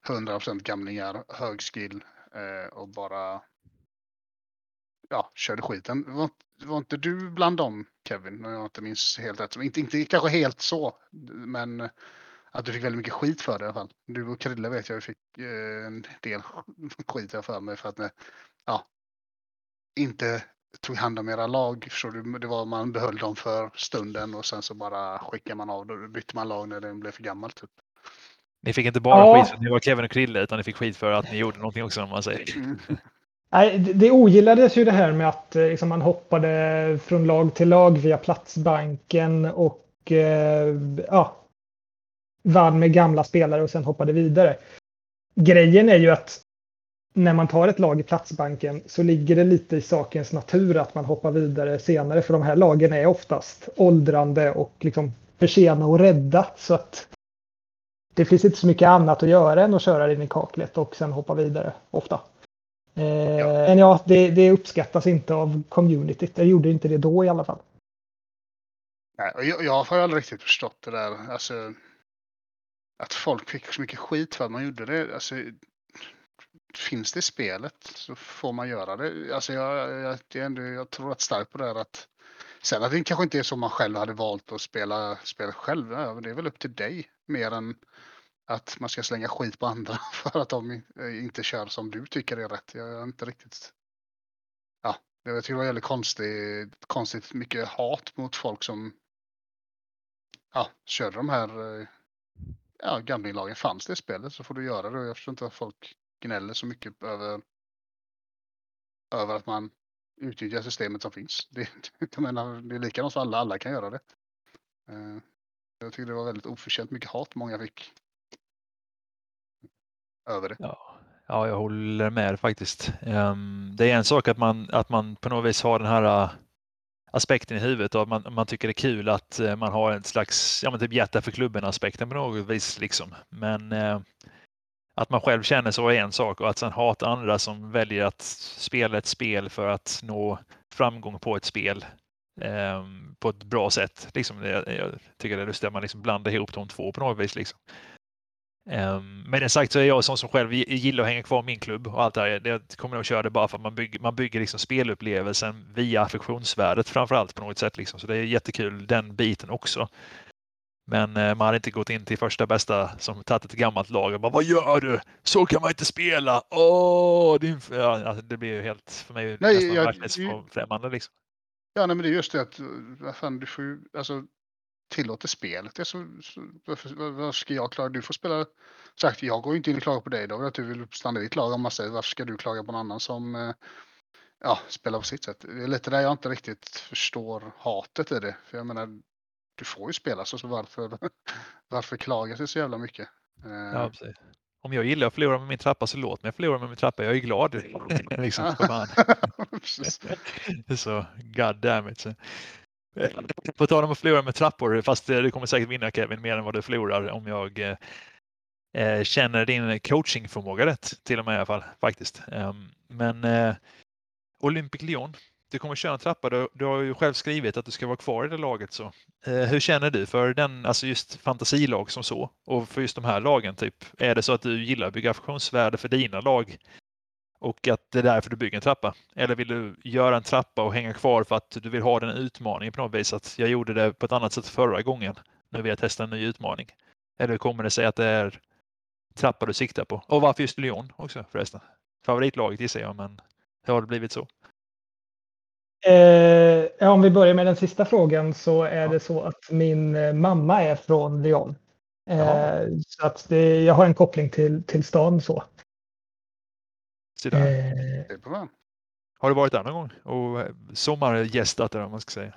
100% gamlingar, hög skill eh, Eh, och bara ja, körde skiten. Var, var inte du bland dem Kevin? Om jag inte minns helt rätt. Inte, inte kanske helt så, men att du fick väldigt mycket skit för det i alla fall. Du och Krille vet jag fick eh, en del skit för mig för att ni ja, inte tog hand om era lag. Förstår du? Det var man behöll dem för stunden och sen så bara skickade man av. Då bytte man lag när den blev för gammal. Typ. Ni fick inte bara ja. skit för att ni var Kevin och Krille utan ni fick skit för att ni gjorde någonting också om man säger. Nej, det ogillades ju det här med att eh, liksom, man hoppade från lag till lag via Platsbanken och eh, ja, vann med gamla spelare och sen hoppade vidare. Grejen är ju att när man tar ett lag i Platsbanken så ligger det lite i sakens natur att man hoppar vidare senare för de här lagen är oftast åldrande och liksom för sena och rädda så att det finns inte så mycket annat att göra än att köra in i kaklet och sen hoppa vidare ofta. Eh, ja. Men ja, det, det, uppskattas inte av communityt. Det gjorde inte det då i alla fall. Nej, jag, jag har aldrig riktigt förstått det där. Alltså, att folk fick så mycket skit för att man gjorde det. Alltså, finns det i spelet så får man göra det. Alltså jag, jag, jag, ändå, jag tror rätt starkt på det här att sen att det kanske inte är så man själv hade valt att spela spelet själv. Det är väl upp till dig mer än att man ska slänga skit på andra för att de eh, inte kör som du tycker är rätt. Jag är inte riktigt. Ja, jag tycker det var väldigt konstigt, konstigt mycket hat mot folk som ja, körde de här eh, ja, gamblinglagen. Fanns det i spelet så får du göra det. och Jag förstår inte att folk gnäller så mycket över, över att man utnyttjar systemet som finns. Det, jag menar, det är likadant för alla, alla kan göra det. Eh, jag tycker det var väldigt oförtjänt mycket hat många fick över det. Ja, ja jag håller med faktiskt. Ehm, det är en sak att man, att man på något vis har den här äh, aspekten i huvudet och att man, man tycker det är kul att äh, man har en slags ja, men typ hjärta för klubben aspekten på något vis. Liksom. Men äh, att man själv känner så är en sak och att sen hata andra som väljer att spela ett spel för att nå framgång på ett spel eh, på ett bra sätt. Liksom, jag, jag tycker det är lustigt att man liksom blandar ihop de två på något vis. Liksom. Um, med det sagt så är jag sån som själv gillar att hänga kvar i min klubb och allt det här. Jag kommer nog köra det bara för att man bygger, man bygger liksom spelupplevelsen via affektionsvärdet framför allt på något sätt. Liksom. Så det är jättekul den biten också. Men eh, man hade inte gått in till första bästa som tagit ett gammalt lag och bara Vad gör du? Så kan man inte spela! Åh, din... ja, alltså, det blir ju helt för mig nej, nästan jag, verklighetsfrämmande. Liksom. Ja, nej, men det är just det att vad fan, du får ju, alltså, tillåter spelet det så, så varför, varför, ska jag klaga? Du får spela. Sagt, jag går inte in och klagar på dig då, att du vill stanna i ditt lag om man säger varför ska du klaga på någon annan som eh, ja, spelar på sitt sätt. Det är lite där jag inte riktigt förstår hatet i det. För jag menar, du får ju spela så, så varför, varför klaga sig så jävla mycket? Ja, precis. Om jag gillar att förlora med min trappa så låt mig förlora med min trappa. Jag är glad. liksom, så god damn it. På tal om att förlora med trappor, fast eh, du kommer säkert vinna Kevin mer än vad du förlorar om jag eh, eh känner din coachingförmåga rätt till och med i alla fall faktiskt. Um, men eh, Olympic Lyon du kommer köra en trappa. Du, du, har ju själv skrivit att du ska vara kvar i det laget. Så. Eh, hur känner du för den, alltså just fantasilag som så och för just de här lagen? Typ, är det så att du gillar att bygga affektionsvärde för dina lag och att det är därför du bygger en trappa? Eller vill du göra en trappa och hänga kvar för att du vill ha den utmaningen på något vis? Att jag gjorde det på ett annat sätt förra gången. Nu vill jag testa en ny utmaning. Eller kommer det sig att det är trappa du siktar på? Och varför just Lyon också förresten? Favoritlaget gissar jag, men hur har det blivit så? Eh, om vi börjar med den sista frågan så är ja. det så att min eh, mamma är från Lyon. Eh, så att det, jag har en koppling till, till stan så. Eh, har du varit där någon gång och eh, sommargästat där om man ska säga?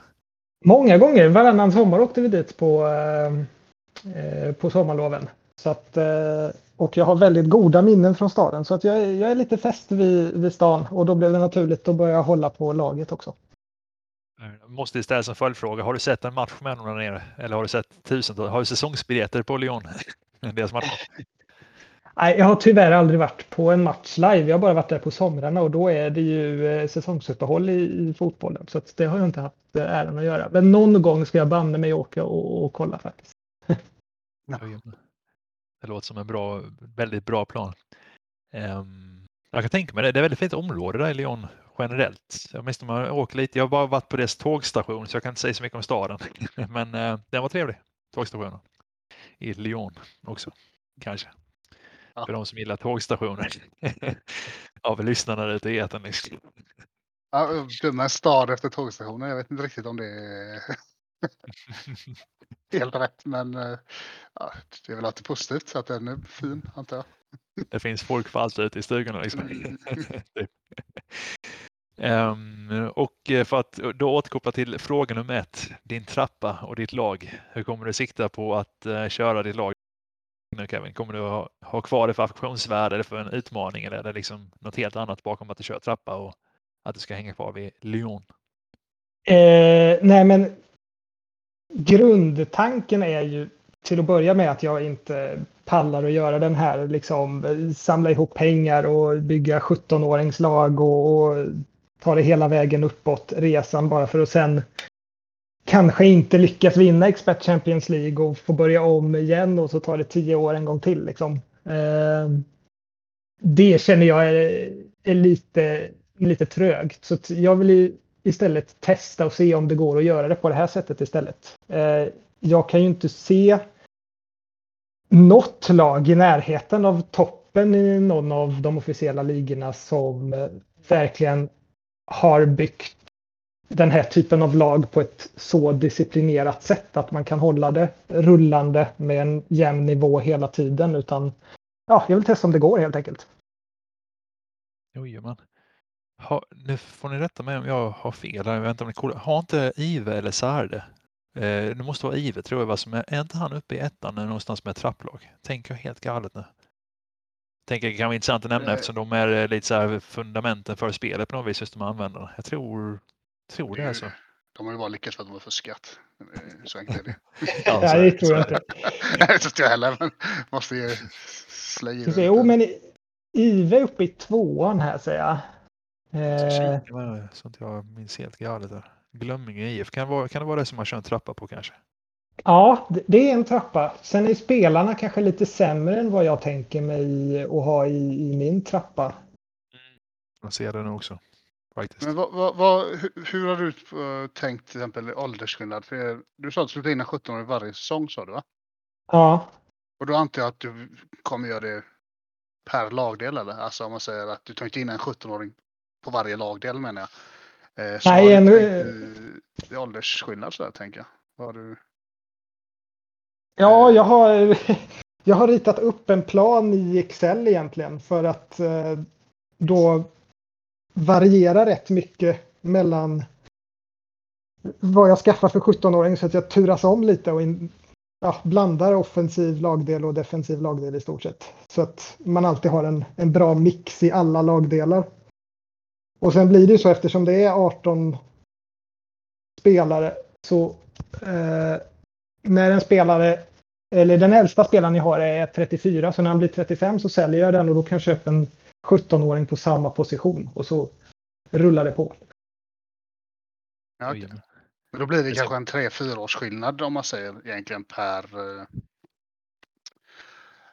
Många gånger. Varannan sommar åkte vi dit på, eh, på sommarloven. Så att, och jag har väldigt goda minnen från staden så att jag, jag är lite fäst vid, vid stan och då blev det naturligt att börja hålla på laget också. Jag måste ställa som följdfråga. Har du sett en match med någon där nere? Eller har du sett tusentals? Har du säsongsbiljetter på Lyon? Deras? Nej, jag har tyvärr aldrig varit på en match live. Jag har bara varit där på somrarna och då är det ju eh, säsongsuppehåll i, i fotbollen. Så det har jag inte haft eh, äran att göra. Men någon gång ska jag banne mig åka och, och kolla faktiskt. Det låter som en bra, väldigt bra plan. Um, jag kan tänka mig det. Det är väldigt fint område där i Lyon generellt. Jag minns man åker lite. Jag har bara varit på dess tågstation så jag kan inte säga så mycket om staden. Men uh, den var trevlig, tågstationen. I Lyon också, kanske. Ja. För de som gillar tågstationer. Av lyssnarna ute i etern. Liksom. Ja, döma en stad efter tågstationer. Jag vet inte riktigt om det är helt rätt. Men eh, ja, det är väl alltid positivt så att den är fin antar jag. Det finns folk för allt ute i stugorna. Liksom. um, och eh, för att då återkoppla till fråga nummer ett, din trappa och ditt lag. Hur kommer du sikta på att uh, köra ditt lag nu Kevin? Kommer du ha, ha kvar det för affektionsvärde eller för en utmaning eller är det liksom något helt annat bakom att du kör trappa och att du ska hänga kvar vid Lyon? Eh, nej men grundtanken är ju till att börja med att jag inte pallar att göra den här, liksom samla ihop pengar och bygga 17-åringslag och, och ta det hela vägen uppåt resan bara för att sen kanske inte lyckas vinna Expert Champions League och få börja om igen och så tar det tio år en gång till. Liksom. Eh, det känner jag är, är, lite, lite trögt. Så jag vill istället testa och se om det går att göra det på det här sättet istället. Eh, jag kan ju inte se något lag i närheten av toppen i någon av de officiella ligorna som eh, verkligen har byggt den här typen av lag på ett så disciplinerat sätt att man kan hålla det rullande med en jämn nivå hela tiden. Utan ja, jag vill testa om det går helt enkelt. Jojomän. Ha, nu får ni rätta mig om jag har fel. Jag vet inte om ni har inte Ive eller Sarde? Eh, det måste vara Ive tror jag. Vad som är, är inte han uppe i ettan någonstans med trapplag? Tänker jag helt galet nu? Tänker det kan vara intressant att nämna eh. eftersom de är eh, lite så här fundamenten för spelet på något vis, just de använder. Jag tror, tror det är så. De har ju bara lyckats för att de har fuskat. Så enkelt är det. ja, ja det tror jag inte. Nej, det tror jag heller, men måste ju slöja Jo, men Ive är uppe i tvåan här säger jag. Eh... Så inte jag minns helt galet. Där. Glömminge IF, kan det, vara, kan det vara det som man kör en trappa på kanske? Ja, det är en trappa. Sen är spelarna kanske lite sämre än vad jag tänker mig att ha i, i min trappa. Mm. Jag ser det nu också. Faktiskt. Men vad, vad, vad, hur har du uh, tänkt till exempel åldersskillnad? För du sa att du skulle ta in en 17-åring varje säsong sa du va? Ja. Och då antar jag att du kommer göra det per lagdel eller? Alltså om man säger att du tar inte in en 17-åring på varje lagdel menar jag. Eh, Nej, en... tänkt, eh, åldersskillnad så där tänker jag. Har du... Ja, jag har, jag har ritat upp en plan i Excel egentligen för att eh, då varierar rätt mycket mellan vad jag skaffar för 17-åring så att jag turas om lite och in, ja, blandar offensiv lagdel och defensiv lagdel i stort sett. Så att man alltid har en, en bra mix i alla lagdelar. Och sen blir det så eftersom det är 18 spelare så eh, när en spelare eller den äldsta spelaren ni har är 34 så när han blir 35 så säljer jag den och då kan jag köpa en 17-åring på samma position och så rullar det på. Ja, okay. Men då blir det kanske en 3-4 års skillnad om man säger egentligen per eh,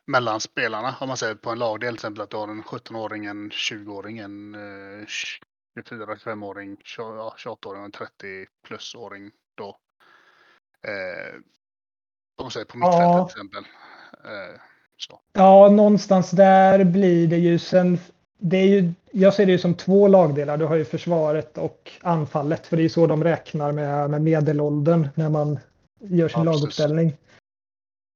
mellan spelarna. Om man säger på en lagdel till exempel att du har en 17-åring, en 20-åring, en eh, 24-25-åring, 28-åring och en 30 plus-åring då. Eh, om man säger på mittfältet ja. till exempel. Eh, så. Ja, någonstans där blir det ju sen. Det är ju, jag ser det ju som två lagdelar. Du har ju försvaret och anfallet. För det är ju så de räknar med, med medelåldern när man gör sin ja, laguppställning.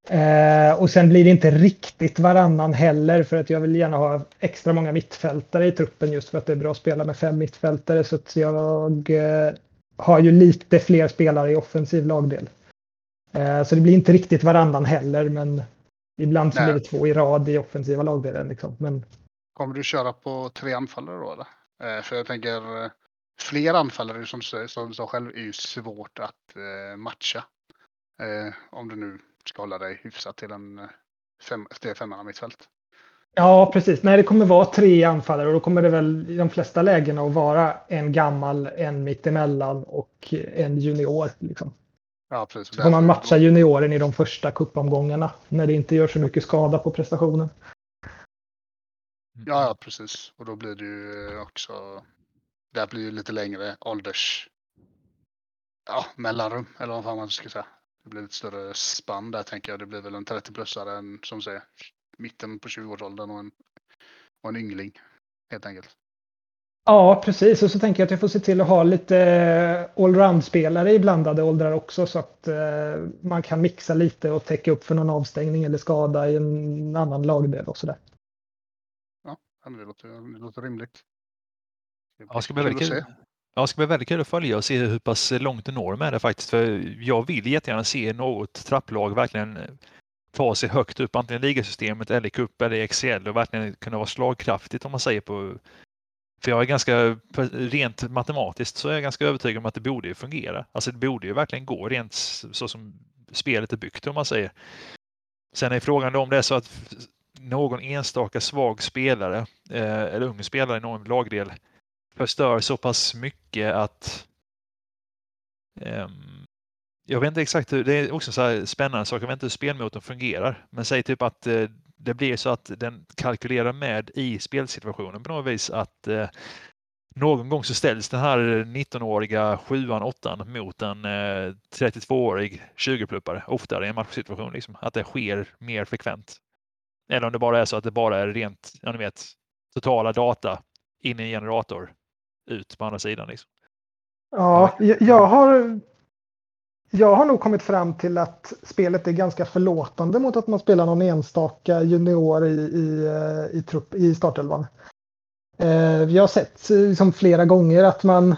Eh, och sen blir det inte riktigt varannan heller för att jag vill gärna ha extra många mittfältare i truppen just för att det är bra att spela med fem mittfältare. Så att jag eh, har ju lite fler spelare i offensiv lagdel. Eh, så det blir inte riktigt varannan heller men ibland så blir det två i rad i offensiva lagdelen. Liksom. Men... Kommer du köra på tre anfallare då eller? Eh, för jag tänker eh, fler anfallare som som sa själv är ju svårt att eh, matcha. om du nu ska hålla dig hyfsat till en fem, till femmanna mittfält. Ja, precis. Nej, det kommer vara tre anfallare och då kommer det väl i de flesta lägena att vara en gammal, en mittemellan och en junior. Liksom. Ja, precis. Så får man matcha junioren i de första kuppomgångarna när det inte gör så mycket skada på prestationen. Ja, ja, precis. Och då blir det ju också, det blir ju lite längre ålders, ja, mellanrum eller vad fan man ska säga. Det blir lite större spann där tänker jag. Det blir väl en 30-plussare än som säger mitten på 20-årsåldern och en, och en yngling helt enkelt. Ja, precis. Och så tänker jag att jag får se till att ha lite allround-spelare i blandade åldrar också så att eh, man kan mixa lite och täcka upp för någon avstängning eller skada i en annan lagdel och sådär. Ja, det låter, det låter rimligt. Ja, det ska bli väldigt kul. Ja, det ska bli väldigt kul att följa och se hur pass långt du når med det faktiskt. För jag vill jättegärna se något trapplag verkligen ta sig högt upp, antingen ligasystemet eller cup eller i XCL och verkligen kunna vara slagkraftigt om man säger på för jag är ganska, rent matematiskt så är jag ganska övertygad om att det borde ju fungera. Alltså det borde ju verkligen gå rent så som spelet är byggt om man säger. Sen är frågan då om det är så att någon enstaka svag spelare eh, eller ung spelare i någon lagdel förstör så pass mycket att eh, jag vet inte exakt hur, det är också så här spännande sak, jag vet inte hur spelmotorn fungerar. Men säg typ att eh, det blir så att den kalkylerar med i spelsituationen på något vis att eh, någon gång så ställs den här 19-åriga sjuan, åttan mot en eh, 32-årig 20-pluppare oftare i en matchsituation. Liksom. Att det sker mer frekvent. Eller om det bara är så att det bara är rent, ja ni vet, totala data in i en generator ut på andra sidan. Liksom. Ja, jag, jag har jag har nog kommit fram till att spelet är ganska förlåtande mot att man spelar någon enstaka junior i, i, eh, i, trupp, i startelvan. Eh, jag har sett eh, liksom flera gånger att man,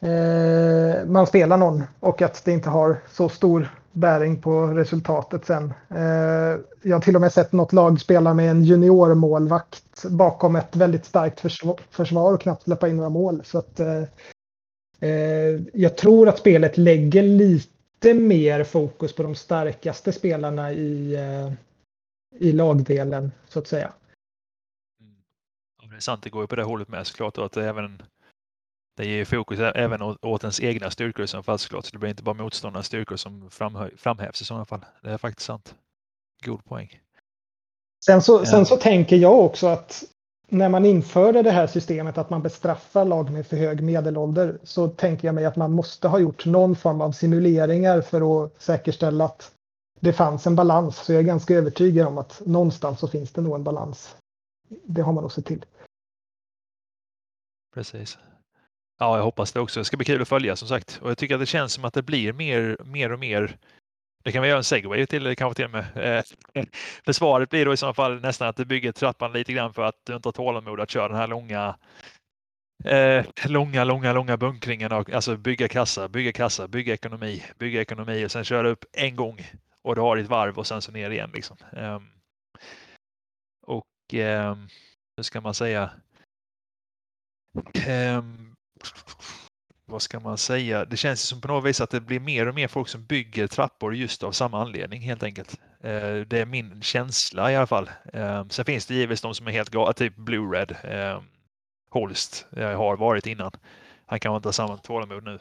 eh, man spelar någon och att det inte har så stor bäring på resultatet sen. Eh, jag har till och med sett något lag spela med en juniormålvakt bakom ett väldigt starkt försvar och knappt släppa in några mål. Så att, Eh, jag tror att spelet lägger lite mer fokus på de starkaste spelarna i, eh, i lagdelen så att säga. Mm. Ja, det är sant, det går ju på det hållet med såklart. Att det även det ger fokus även åt ens egna styrkor som fall såklart. Så det blir inte bara motståndarnas styrkor som framhävs i sådana fall. Det är faktiskt sant. God poäng. Sen så, sen så tänker jag också att när man införde det här systemet att man bestraffar lag med för hög medelålder så tänker jag mig att man måste ha gjort någon form av simuleringar för att säkerställa att det fanns en balans. Så jag är ganska övertygad om att någonstans så finns det nog en balans. Det har man nog sett till. Precis. Ja, jag hoppas det också. Det ska bli kul att följa som sagt. Och jag tycker att det känns som att det blir mer, mer och mer det kan vi göra en segway till kanske till och med. Eh, försvaret blir då i så fall nästan att du bygger trappan lite grann för att du inte har tålamod att köra den här långa eh, långa, långa, långa bunkringen. Och, alltså bygga kassa, bygga kassa, bygga ekonomi, bygga ekonomi och sen köra upp en gång och du har ditt varv och sen så ner igen. Liksom. Eh, och ehm, hur ska man säga? Ehm, vad ska man säga? Det känns som på något vis att det blir mer och mer folk som bygger trappor just av samma anledning helt enkelt. Eh, det är min känsla i alla fall. Eh, sen finns det givetvis de som är helt galna, typ Blue Red. Eh, Holst har varit innan. Han kan inte ha samma tålamod nu.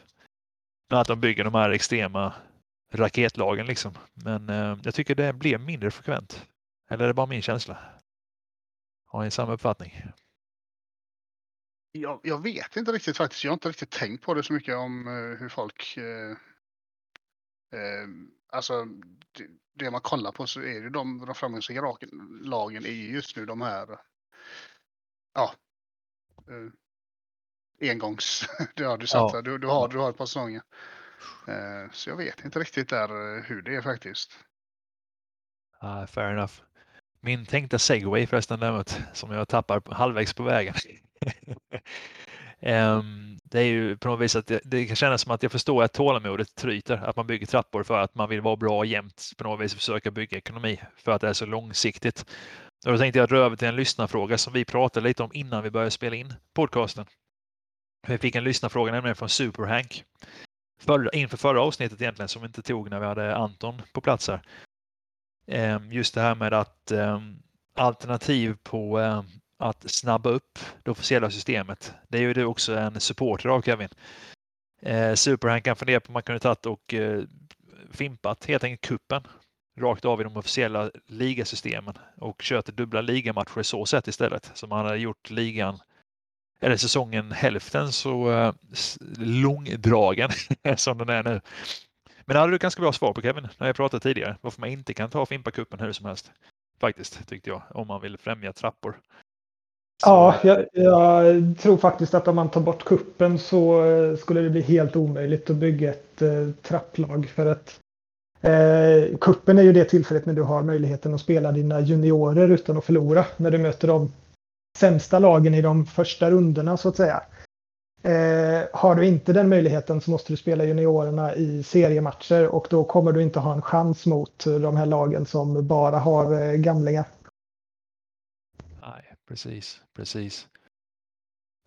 Men Att de bygger de här extrema raketlagen liksom. Men jag tycker det blir mindre frekvent. Eller är det bara min känsla? Har ni samma uppfattning? Jag, jag, vet inte riktigt faktiskt. Jag har inte riktigt tänkt på det så mycket om uh, hur folk... Uh, uh, alltså, det, det, man kollar på så är det de, de framgångsrika lagen är just nu de här... Ja. Uh, engångs... det har du sett. Ja. Du, du, har, du har ett par säsonger. så jag vet inte riktigt där hur det är faktiskt. Uh, fair enough. Min tänkta segway förresten däremot, som jag tappar halvvägs på vägen. um, det är ju på något vis att det, det, kan kännas som att jag förstår att tålamodet tryter, att man bygger trappor för att man vill vara bra jämt på något vis försöka bygga ekonomi för att det är så långsiktigt. Och då tänkte jag dra över till en lyssnarfråga som vi pratade lite om innan vi började spela in podcasten. Vi fick en lyssnarfråga nämligen från Superhank. för, inför förra avsnittet egentligen som vi inte tog när vi hade Anton på plats här. Ehm, just det här med att ehm, alternativ på att snabba upp det officiella systemet. Det är ju du också en supporter av Kevin. Eh, Superhand kan fundera på om man kunde tagit och eh, fimpat helt enkelt kuppen rakt av i de officiella ligasystemen och kört dubbla ligamatcher så sätt istället. Så man hade gjort ligan eller säsongen hälften så eh, långdragen som den är nu. Men det hade du ganska bra svar på Kevin, när jag pratade tidigare. Varför man inte kan ta Fimpa-cupen hur som helst. Faktiskt, tyckte jag. Om man vill främja trappor. Ja, jag, jag, tror faktiskt att om man tar bort kuppen så eh, skulle det bli helt omöjligt att bygga ett eh, trapplag. För att eh, kuppen är ju det tillfället när du har möjligheten att spela dina juniorer utan att förlora. När du möter de sämsta lagen i de första rundorna så att säga. Eh, har du inte den möjligheten så måste du spela juniorerna i seriematcher och då kommer du inte ha en chans mot de här lagen som bara har eh, gamlingar. Precis, precis.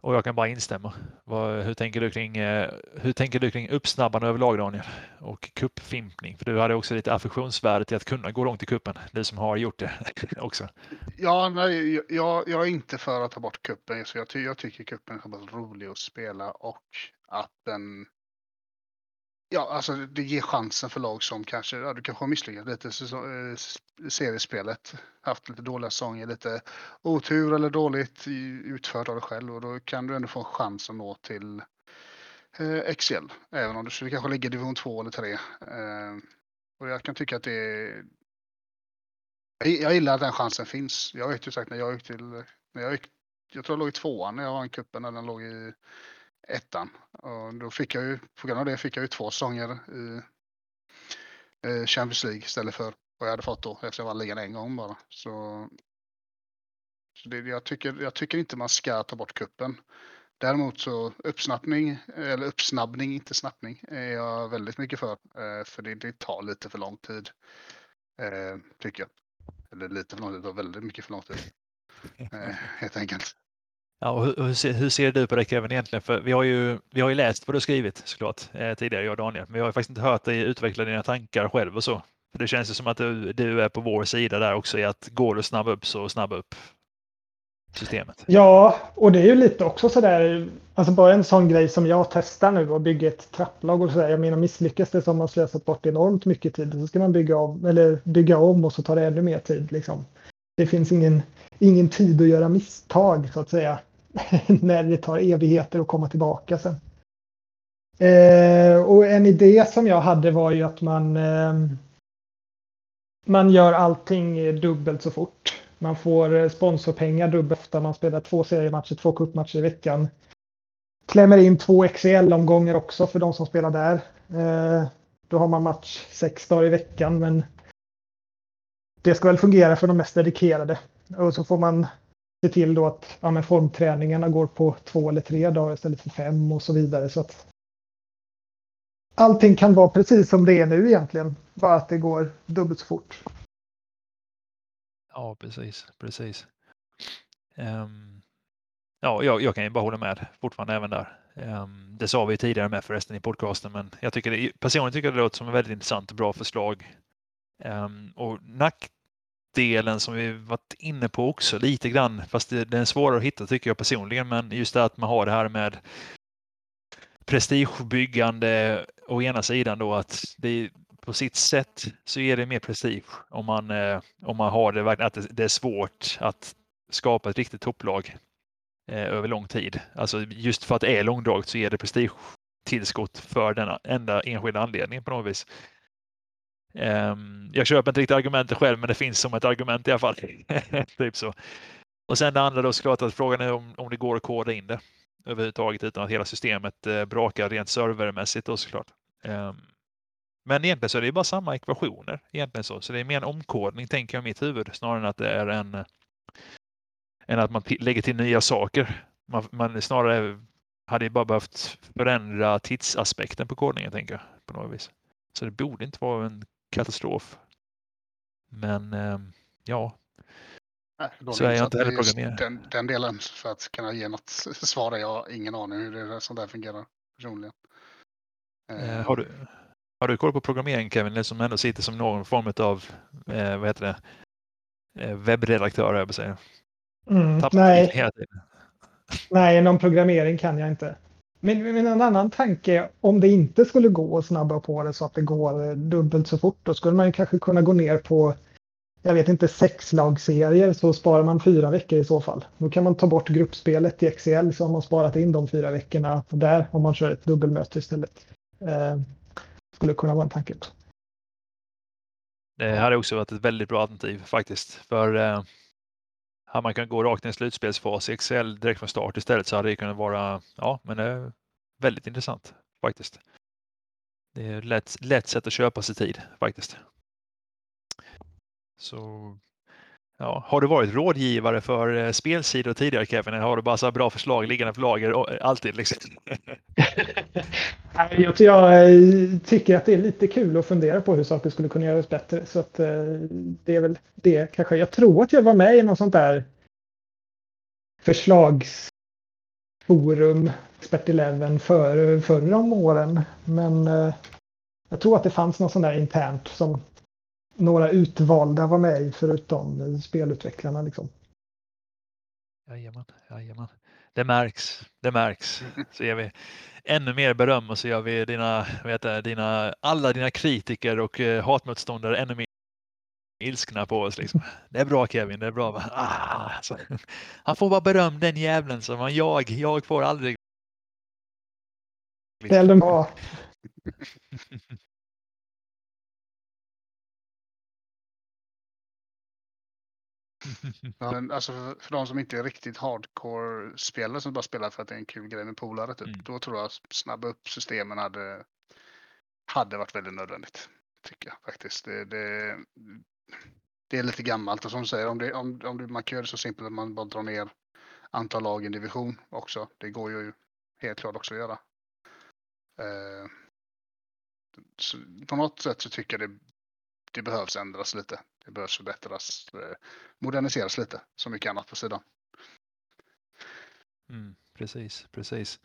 Och jag kan bara instämma. Vad, hur, tänker du kring, eh, hur tänker du kring uppsnabbande överlag Daniel? Och kuppfimpning? För du hade också lite affektionsvärde till att kunna gå långt i kuppen. Du som har gjort det också. Ja, nej, jag, jag är inte för att ta bort kuppen. Så jag, jag tycker kuppen är så rolig att spela och att den Ja, alltså det ger chansen för lag som kanske, ja, du kanske har misslyckats lite i eh, seriespelet. Haft lite dåliga säsonger, lite otur eller dåligt utfört av dig själv och då kan du ändå få en chans att nå till eh, XL. Även om du skulle kanske ligga i division 2 eller 3. Eh, och jag kan tycka att det är... Jag gillar att den chansen finns. Jag vet ju sagt när jag gick till, när jag gick, jag tror jag låg i tvåan när jag var i när den låg i ettan. Och då fick jag ju, på grund av det fick jag ju två säsonger i Champions League istället för vad jag hade fått då efter jag vann ligan en gång bara. Så, så det, jag, tycker, jag tycker inte man ska ta bort kuppen. Däremot så uppsnappning, eller uppsnabbning, inte snappning, är jag väldigt mycket för. Eh, för det, det tar lite för lång tid. Eh, tycker jag. Eller lite för lång tid, det tar väldigt mycket för lång tid. Eh, helt enkelt. Ja, och hur, hur, ser, hur, ser, du på det Kevin egentligen? För vi har ju, vi har ju läst vad du skrivit såklart eh, tidigare, jag och Daniel, men vi har faktiskt inte hört dig utveckla dina tankar själv och så. För det känns ju som att du, du är på vår sida där också i att går du snabba upp så snabba upp systemet. Ja, och det är ju lite också sådär, alltså bara en sån grej som jag testar nu och bygger ett trapplag och sådär. Jag menar misslyckas det så har man slösat bort enormt mycket tid. Så ska man bygga om, eller bygga om och så tar det ännu mer tid liksom. Det finns ingen, ingen tid att göra misstag så att säga. när det tar evigheter att komma tillbaka sen. Eh, och en idé som jag hade var ju att man eh, man gör allting dubbelt så fort. Man får eh, sponsorpengar dubbelt ofta. Man spelar två seriematcher, två cupmatcher i veckan. Klämmer in två XL-omgångar också för de som spelar där. Eh, då har man match sex dagar i veckan men det ska väl fungera för de mest dedikerade. Och så får man se till då att ja, men formträningarna går på två eller tre dagar istället för fem och så vidare. Så att allting kan vara precis som det är nu egentligen. Bara att det går dubbelt så fort. Ja, precis, precis. Um, ja, jag, jag, kan ju bara hålla med fortfarande även där. Um, det sa vi tidigare med förresten i podcasten, men jag tycker det, personligen tycker det låter som ett väldigt intressant och bra förslag. Um, och nack, delen som vi varit inne på också lite grann, fast det, den är svårare att hitta tycker jag personligen, men just det att man har det här med prestigebyggande å ena sidan då att det på sitt sätt så är det mer prestige om man, eh, om man har det verkligen att det, är svårt att skapa ett riktigt topplag eh, över lång tid. Alltså just för att det är långdraget så ger det prestigetillskott för denna enda enskilda anledning på något vis. Um, jag köper inte riktigt argumentet själv, men det finns som ett argument i alla fall. typ så. Och sen det andra då såklart att frågan är om, om det går att koda in det överhuvudtaget utan att hela systemet eh, brakar rent servermässigt då såklart. Um, men egentligen så är det bara samma ekvationer egentligen så, så det är mer en omkodning tänker jag i mitt huvud snarare än att det är en än att man lägger till nya saker. Man, man snarare hade bara behövt förändra tidsaspekten på kodningen tänker jag på något vis. Så det borde inte vara en katastrof. Men eh, ja, Nej, så är jag inte heller programmerare. Den, den, delen för att kunna ge något svar är jag ingen aning hur det sånt där fungerar personligen. Eh, har, du, har du koll på programmering Kevin, det som ändå sitter som någon form av, eh, vad heter det, eh, webbredaktör, jag säga. Mm, nej. nej, någon programmering kan jag inte. Men, men en annan tanke, om det inte skulle gå att snabba på det så att det går dubbelt så fort, då skulle man kanske kunna gå ner på jag vet inte, sex lagserier så sparar man fyra veckor i så fall. Då kan man ta bort gruppspelet i XL så har man sparat in de fyra veckorna där om man kör ett dubbelmöte istället. Eh, skulle kunna vara en tanke. Det hade också varit ett väldigt bra alternativ faktiskt. För eh, man kunnat gå rakt in i slutspelsfas i XL direkt från start istället så hade det kunnat vara, ja, men det är väldigt intressant faktiskt. Det är lätt, lätt sätt att köpa sig tid faktiskt. Så ja, har du varit rådgivare för eh, spelsidor tidigare Kevin? Eller har du bara så bra förslag liggande på lager eh, alltid? Liksom? jag, jag eh, tycker att det är lite kul att fundera på hur saker skulle kunna göras bättre. Så att, eh, det är väl det kanske. Jag tror att jag var med i något sånt där förslagsforum, Expert Eleven, för, förr om åren. Men eh, jag tror att det fanns något sånt där internt som några utvalda var med i förutom spelutvecklarna. Liksom. Jajamän, jajamän. Det märks, det märks. Så ger vi ännu mer beröm och så gör vi dina, vet jag, dina, alla dina kritiker och uh, hatmotståndare ännu mer ilskna på oss. Liksom. Det är bra Kevin, det är bra. Ah, alltså. Han får bara beröm den jävlen som han, jag, jag får aldrig. Ställ dem Ja, men alltså för, för de som inte är riktigt hardcore-spelare som bara spelar för att det är en kul grej med polare, typ, mm. då tror jag att snabba upp systemen hade, hade varit väldigt nödvändigt. Tycker jag faktiskt. Det, det, det är lite gammalt och som du säger, om, det, om, om man kan göra det så simpelt att man bara drar ner antal lag i en division också. Det går ju helt klart också att göra. Eh, på något sätt så tycker jag det, det behövs ändras lite. Det behövs förbättras, eh, moderniseras lite, som mycket annat på sidan. Mm, precis, precis.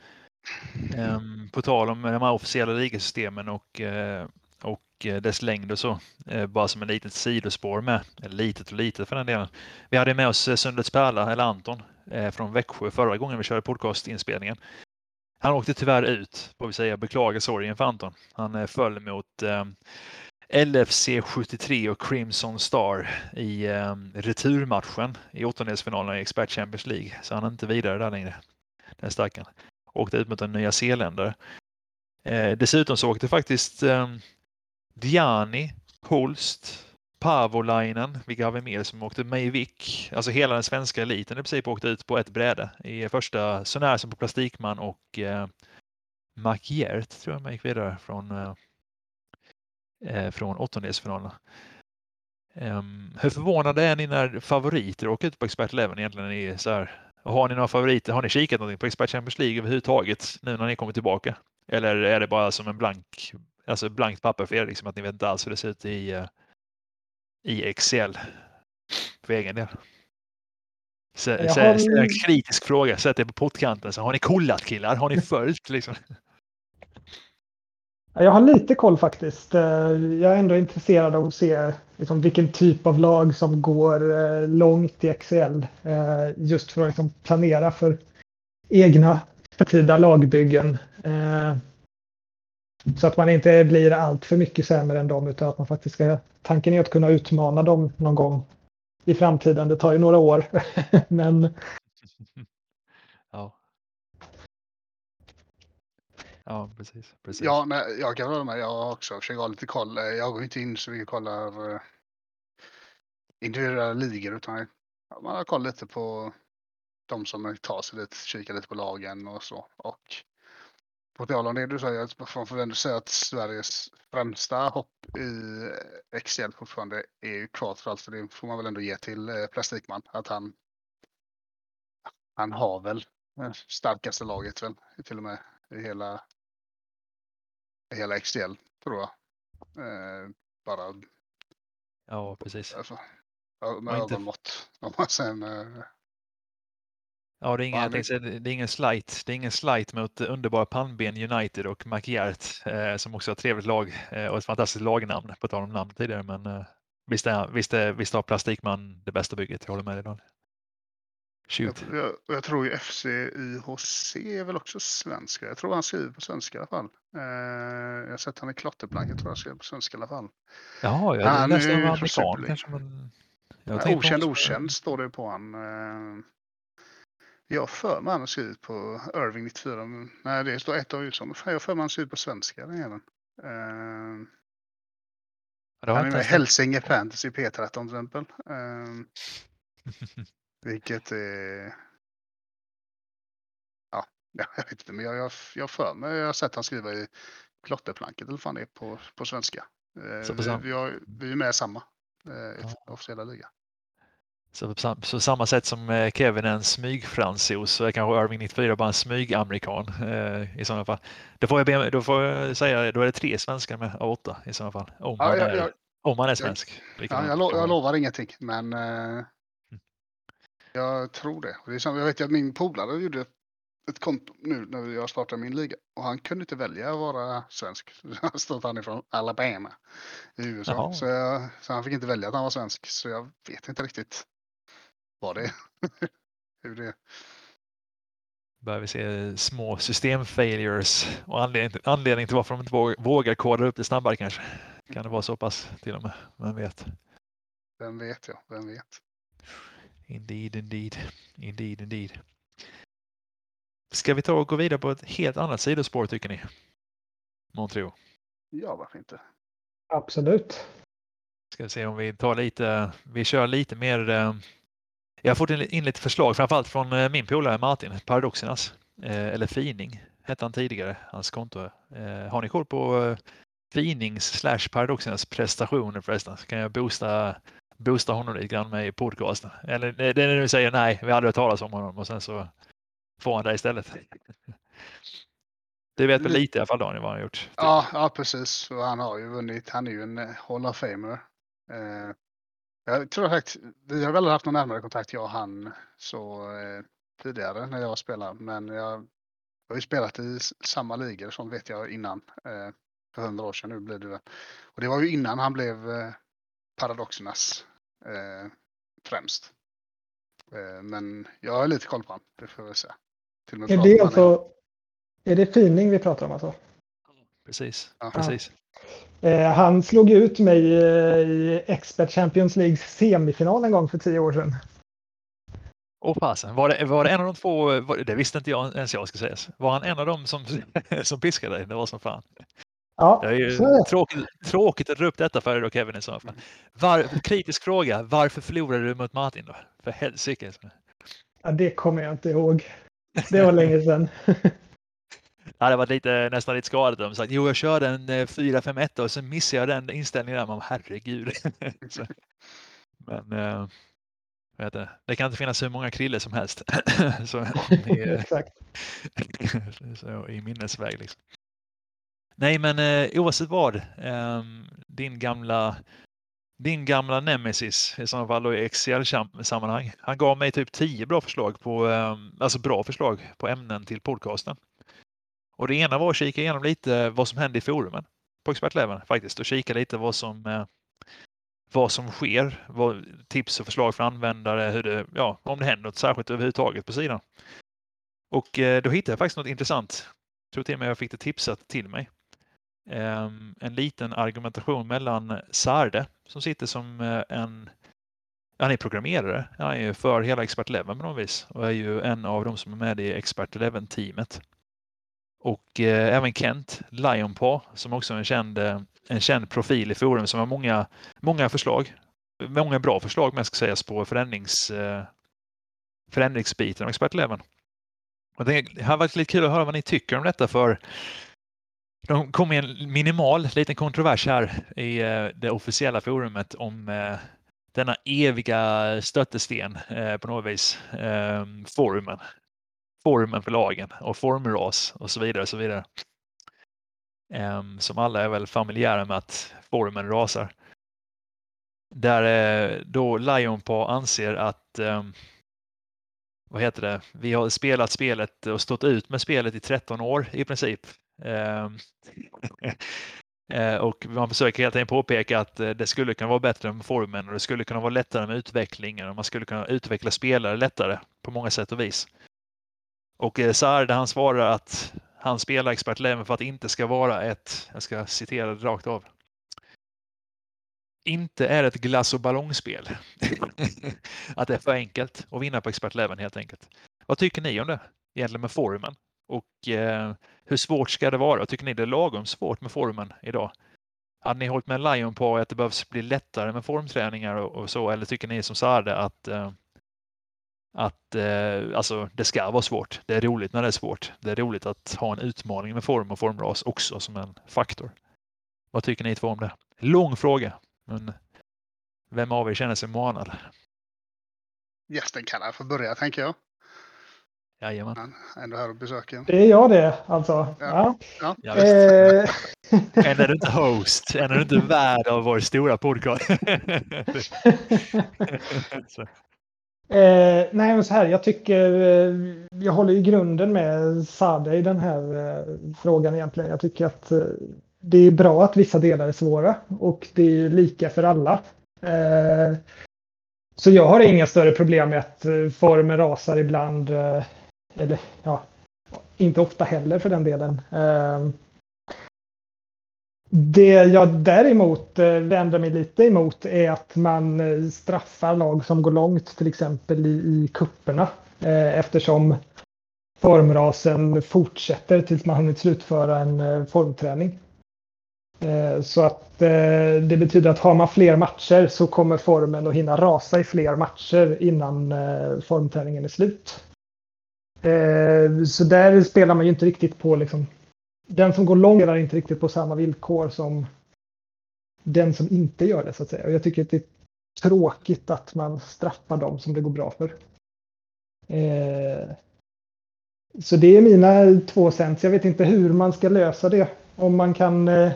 Um, på tal om de här officiella ligasystemen och, uh, och eh, dess längd och så, uh, bara som en litet sidospår med, eller litet och litet för den delen. Vi hade med oss Sundets Pärla, eller Anton, uh, från Växjö förra gången vi körde podcastinspelningen. Han åkte tyvärr ut, får vi säga, beklagar sorgen för Anton. Han föll mot ehm, LFC 73 och Crimson Star i eh, returmatchen i åttondelsfinalen i Expert Champions League. Så han är inte vidare där längre. Den stackaren. Åkte ut mot en nya zeeländare. Eh, dessutom så åkte faktiskt eh, Diani, Holst, Pavolainen, vilka har vi mer som åkte Meivik, alltså hela den svenska eliten i princip åkte ut på ett bräde i första sånär som på Plastikman och eh, Maciert tror jag man gick vidare från eh, från åttondelsfinalerna. Um, hur förvånade är ni när favoriter åker ut på Expert Eleven egentligen? Är så här, har ni några favoriter? Har ni kikat någonting på Expert Champions League överhuvudtaget nu när ni kommer tillbaka? Eller är det bara som en blank, alltså blankt papper för er, liksom, att ni vet inte alls hur det ser ut i, uh, i Excel för egen del? Så, så, en kritisk fråga, sätt er på pottkanten. Så har ni kollat killar? Har ni följt? Liksom? Jag har lite koll faktiskt. Eh, jag är ändå intresserad av att se liksom, vilken typ av lag som går eh, långt i XL. Eh, just för att liksom, planera för egna förtida lagbyggen. Så att man inte blir allt för mycket sämre än dem utan att man faktiskt ska, tanken är att kunna utmana dem någon gång i framtiden. Det tar ju några år. Men Ja, precis. precis. Ja, men jag kan hålla med. Jag har också försökt ha lite koll. Jag går inte in så mycket och kollar eh, individuella ligor utan man har koll lite på de som tar sig dit, kikar lite på lagen och så. Och på tal om det du säger, man får ändå säga att Sveriges främsta hopp i eh, XL fortfarande är ju kvar för allt, det får man väl ändå ge till eh, Plastikman. Att han, han har väl eh, starkaste laget väl, till och med i hela hela XDL tror jag. Eh, bara. Ja, precis. Alltså, med inte... ögonmått. Om man sen, eh... Ja, det är, ingen, tänkte, det är ingen slight. Det är ingen slight mot underbara pannben United och McGiart eh, som också har ett trevligt lag eh, och ett fantastiskt lagnamn på tal om namn tidigare. Men eh, Visst, är, visst, är, visst har Plastikman det bästa bygget? Jag håller med dig Daniel. Shoot. Jag, jag, jag, tror ju FC IHC är väl också svenska. Jag tror han skriver på svenska i alla fall. Eh, jag har sett han i klotterplanket tror jag skriver på svenska i alla fall. Jaha, jag han läste om amerikan kanske. Men... Jag ja, okänd okänd står det på han. Eh, jag för mig han har skrivit på Irving 94. Nej, det står ett av USA. Jag för mig han har skrivit på svenska den jäveln. Uh, han är med i Hälsinge Fantasy P13 till exempel. Uh, vilket är... Ja, jag vet inte, men jag, jag, jag för mig, jag har sett han skriva i klotterplanket eller fan det är på, på svenska. Uh, vi, vi, har, vi är med i samma uh, ja. officiella liga. Så på så samma sätt som eh, Kevin är en smygfransos så är kanske Irving 94 bara en smygamerikan eh, i sådana fall. Då får, jag be, då får jag säga, då är det tre svenskar med av åtta i sådana fall. Om man, ja, är, jag, om man är svensk. Ja, jag, lo, jag, lovar ingenting, men eh. Jag tror det. det är som, jag vet att min polare gjorde ett konto nu när jag startade min liga och han kunde inte välja att vara svensk. Så han ifrån Alabama i USA. Så, jag, så, han fick inte välja att han var svensk. Så jag vet inte riktigt vad det är. Hur det är. Börjar vi se små systemfailures och anledning, anledning till varför de inte vågar koda upp det snabbare kanske. Kan det vara så pass till och med? Vem vet? Vem vet jag? Vem vet? Indeed, indeed, indeed, indeed. Ska vi ta och gå vidare på ett helt annat sidospår tycker ni? Montreal. Ja, varför inte? Absolut. Ska vi se om vi tar lite, vi kör lite mer eh, jag har fått in lite förslag, framförallt från eh, min polare Martin, Paradoxernas, eh, eller Fining hette han tidigare, hans konto. Har ni koll på Finings slash Paradoxernas prestationer förresten? Så kan jag boosta, boosta honom lite grann med i podcasten. Eller det är när du säger nej, vi har aldrig hört talas om honom och sen så får han det istället. Du vet väl lite i alla fall Daniel vad han har gjort? Ja, ja precis. Och han har ju vunnit. Han är ju en Hall of Famer. Jag tror att vi har väl haft någon närmare kontakt jag och han så eh, tidigare när jag spelade. Men jag har ju spelat i samma ligor som vet jag innan. Eh, för hundra år sedan nu blir det väl. Och det var ju innan han blev eh, Paradoxernas eh, främst. Eh, men jag har lite koll på honom, det får jag säga. är det alltså, är det Fining vi pratar om alltså? Precis, ja. precis. Eh, han slog ut mig eh, i Expert Champions Leagues semifinal en gång för tio år sedan. Åh fasen, var det, var det en av de två, det visste inte jag ens jag ska säga. Var han en av dem som, som piskade dig? Det var som fan. Ja, det är ju tråkigt, tråkigt att dra upp detta för dig då Kevin i så fall. Var, kritisk fråga, varför förlorade du mot Martin då? För helsike. Ja, det kommer jag inte ihåg. Det var länge sedan. Det hade varit lite, nästan lite skadat om sagt jo, jag körde en 4-5-1 och så missade jag den inställningen där. Man, herregud. så, men äh, vet det, det kan inte finnas hur många krille som helst. så, i, så, i minnesväg. Liksom. Nej, men eh, oavsett vad. Eh, din gamla din gamla nemesis i sådana fall och i Excel-sammanhang. Han gav mig typ tio bra förslag på, eh, alltså bra förslag på ämnen till podcasten. Och det ena var att kika igenom lite vad som hände i forumen på expertleven faktiskt och kika lite vad som eh, vad som sker, vad, tips och förslag för användare, hur det, ja, om det händer något särskilt överhuvudtaget på sidan. Och eh, då hittade jag faktiskt något intressant. Jag tror till och med jag fick det tipsat till mig. Ehm, en liten argumentation mellan Sarde som sitter som eh, en han är programmerare. Han är för hela Expert 11 på något vis och är ju en av de som är med i Expert 11-teamet. Och eh, även Kent Lionpaw som också är en känd, eh, en känd profil i forum som har många, många förslag. Många bra förslag med ska sägas på förändrings, eh, förändringsbiten av expertleven. Och det har varit lite kul att höra vad ni tycker om detta för de kom med en minimal liten kontrovers här i eh, det officiella forumet om eh, denna eviga stöttesten eh, på något vis, forumen formen för lagen och formras och så vidare. Och så vidare. Ehm, som alla är väl familjära med att formen rasar. Där då Lionpaw anser att ehm, vad heter det? Vi har spelat spelet och stått ut med spelet i 13 år i princip. Ehm, eh, och man försöker helt enkelt påpeka att eh, det skulle kunna vara bättre med formen och det skulle kunna vara lättare med utvecklingen och man skulle kunna utveckla spelare lättare på många sätt och vis. Och eh, Sarde han svarar att han spelar expert Leven för att det inte ska vara ett, jag ska citera det rakt av, inte är ett glass och ballongspel. att det är för enkelt att vinna på expert Leven helt enkelt. Vad tycker ni om det egentligen med formen? Och eh, hur svårt ska det vara? Tycker ni det är lagom svårt med formen idag? Hade ni hållit med Lion på att det behövs bli lättare med formträningar och, och så? Eller tycker ni som Sarde att, eh, att eh, alltså, det ska vara svårt? Det är roligt när det är svårt. Det är roligt att ha en utmaning med form och formras också som en faktor. Vad tycker ni två om det? Lång fråga, men vem av er känner sig manad? Gästen kan få börja, tänker jag. Jajamän. Han ändå här och besöker. Det är jag det, alltså. Ja. ja. ja eh... Än är du inte host, än är du inte värd av vår stora podcast. eh, nej, men så här, jag tycker, eh, jag håller i grunden med Sade i den här eh, frågan egentligen. Jag tycker att eh, det är bra att vissa delar är svåra och det är lika för alla. Eh, så jag har inga större problem med att formen rasar ibland eller ja, inte ofta heller för den delen. Ehm, det jag däremot eh, vänder mig lite emot är att man eh, straffar lag som går långt till exempel i, i kupperna eh, eftersom formrasen fortsätter tills man hunnit slutföra en formträning. Så att det betyder att har man fler matcher så kommer formen att hinna rasa i fler matcher innan formträningen är slut. Eh, så där spelar man ju inte riktigt på liksom. Den som går långt spelar inte riktigt på samma villkor som den som inte gör det så att säga. Och jag tycker att det är tråkigt att man straffar dem som det går bra för. Eh, så det är mina två cents. Jag vet inte hur man ska lösa det. Om man kan eh,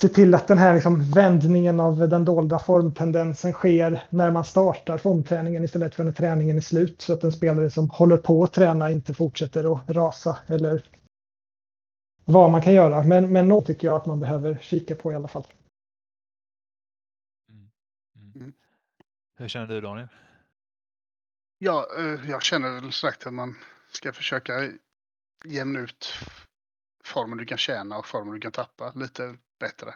se till att den här liksom vändningen av den dolda formtendensen sker när man startar formträningen istället för när träningen är slut. Så att en spelare som håller på att träna inte fortsätter att rasa eller vad man kan göra. Men, men något tycker jag att man behöver kika på i alla fall. Mm. Mm. mm. Hur känner du Daniel? Ja, eh, jag känner väl sagt att man ska försöka jämna ut formen du kan tjäna och formen du kan tappa lite bättre.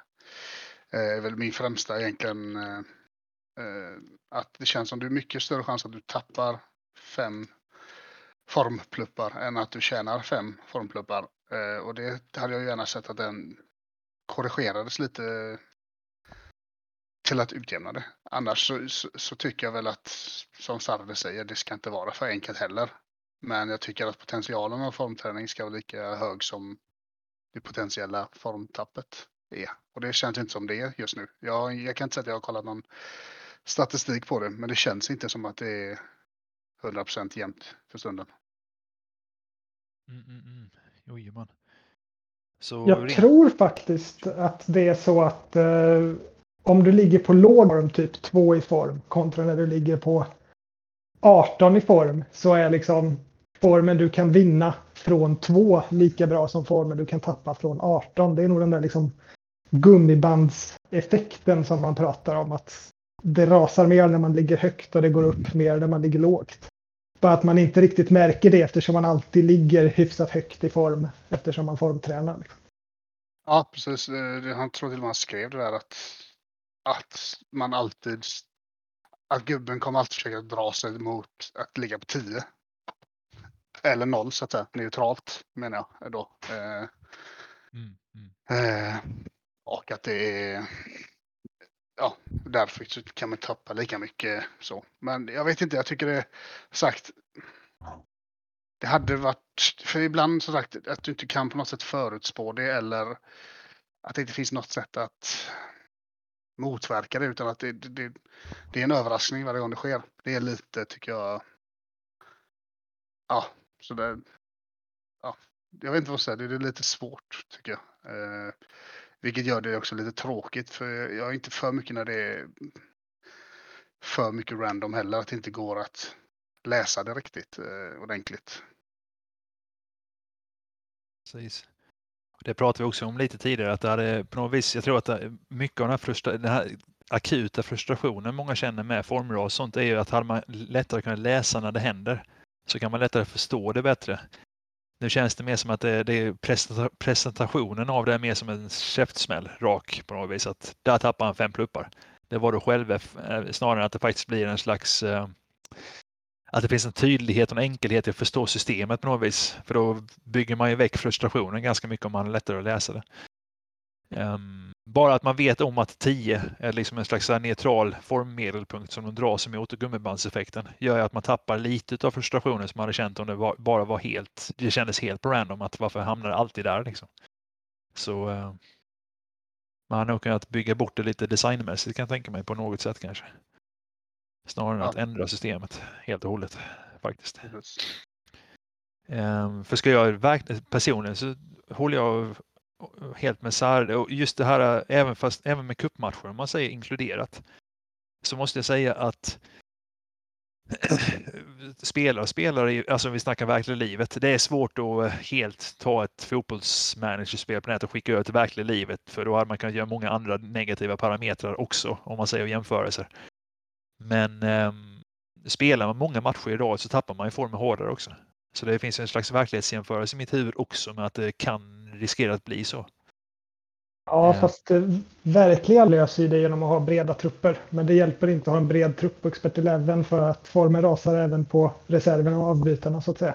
Det är väl min främsta egentligen. Eh, eh, att det känns som du är mycket större chans att du tappar fem formpluppar än att du tjänar fem formpluppar. Och det hade jag gärna sett att den korrigerades lite till att utjämna det. Annars så, så, så tycker jag väl att, som Sarve säger, det ska inte vara för enkelt heller. Men jag tycker att potentialen av formträning ska vara lika hög som det potentiella formtappet är. Och det känns inte som det är just nu. Jag, jag kan inte säga att jag har kollat någon statistik på det, men det känns inte som att det är 100% jämnt för stunden. Mm, mm, mm. Jojomän. Så jag tror faktiskt att det är så att eh, om du ligger på låg form, typ 2 i form, kontra när du ligger på 18 i form, så är liksom formen du kan vinna från 2 lika bra som formen du kan tappa från 18. Det är nog den där liksom gummibandseffekten som man pratar om. Att det rasar mer när man ligger högt och det går upp mer när man ligger lågt. Bara att man inte riktigt märker det eftersom man alltid ligger hyfsat högt i form eftersom man formtränar. Ja, precis. Han tror till och med han skrev det där att, att man alltid att gubben kommer alltid försöka dra sig mot att ligga på 10. Eller noll så att säga, neutralt menar jag då. Eh, mm, mm. Eh, och att det är ja, därför kan man tappa lika mycket så. Men jag vet inte, jag tycker det sagt. Det hade varit, för ibland som sagt att du inte kan på något sätt förutspå det eller att det inte finns något sätt att motverka det utan att det, det, det är en överraskning varje gång det sker. Det är lite, tycker jag, ja, så det, ja, jag vet inte vad jag säga, det är lite svårt tycker jag. Eh, vilket gör det också lite tråkigt för jag är inte för mycket när det är för mycket random heller. Att det inte går att läsa det riktigt eh, ordentligt. Precis. Det pratade vi också om lite tidigare, att det hade på något vis, jag tror att mycket av den här, frustra, den här akuta frustrationen många känner med formras och sånt är ju att hade man lättare kunnat läsa när det händer så kan man lättare förstå det bättre. Nu känns det mer som att det, det är presentationen av det är mer som en käftsmäll rak på något vis. Att där tappar han fem pluppar. Det var då själv eh, snarare än att det faktiskt blir en slags eh, att det finns en tydlighet och en enkelhet i att förstå systemet på något vis. För då bygger man ju väck frustrationen ganska mycket om man är lättare att läsa det. Ehm, bara att man vet om att 10 är liksom en slags neutral formmedelpunkt som de dras emot och gummibandseffekten gör att man tappar lite av frustrationen som man hade känt om det var, bara var helt, det kändes helt på random att varför hamnar det alltid där liksom. Så uh, man har nog kunnat bygga bort det lite designmässigt kan jag tänka mig på något sätt kanske. Snarare än ja. att ändra systemet helt och hållet faktiskt. Um, för ska jag personligen så håller jag helt med Sarde och just det här äh, även, fast, även med kuppmatcher om man säger inkluderat så måste jag säga att spelare spelare, alltså vi snackar verkliga livet, det är svårt att äh, helt ta ett fotbollsmanagerspel på nätet och skicka över till verkliga livet för då hade man kunnat göra många andra negativa parametrar också om man säger jämförelser. Men eh, spelar man många matcher idag så tappar man ju formen hårdare också. Så det finns en slags verklighetsjämförelse i mitt huvud också med att det kan riskera att bli så. Ja, eh. fast eh, verkliga löser det genom att ha breda trupper. Men det hjälper inte att ha en bred trupp på Expert Eleven för att formen rasar även på reserverna och avbytarna så att säga.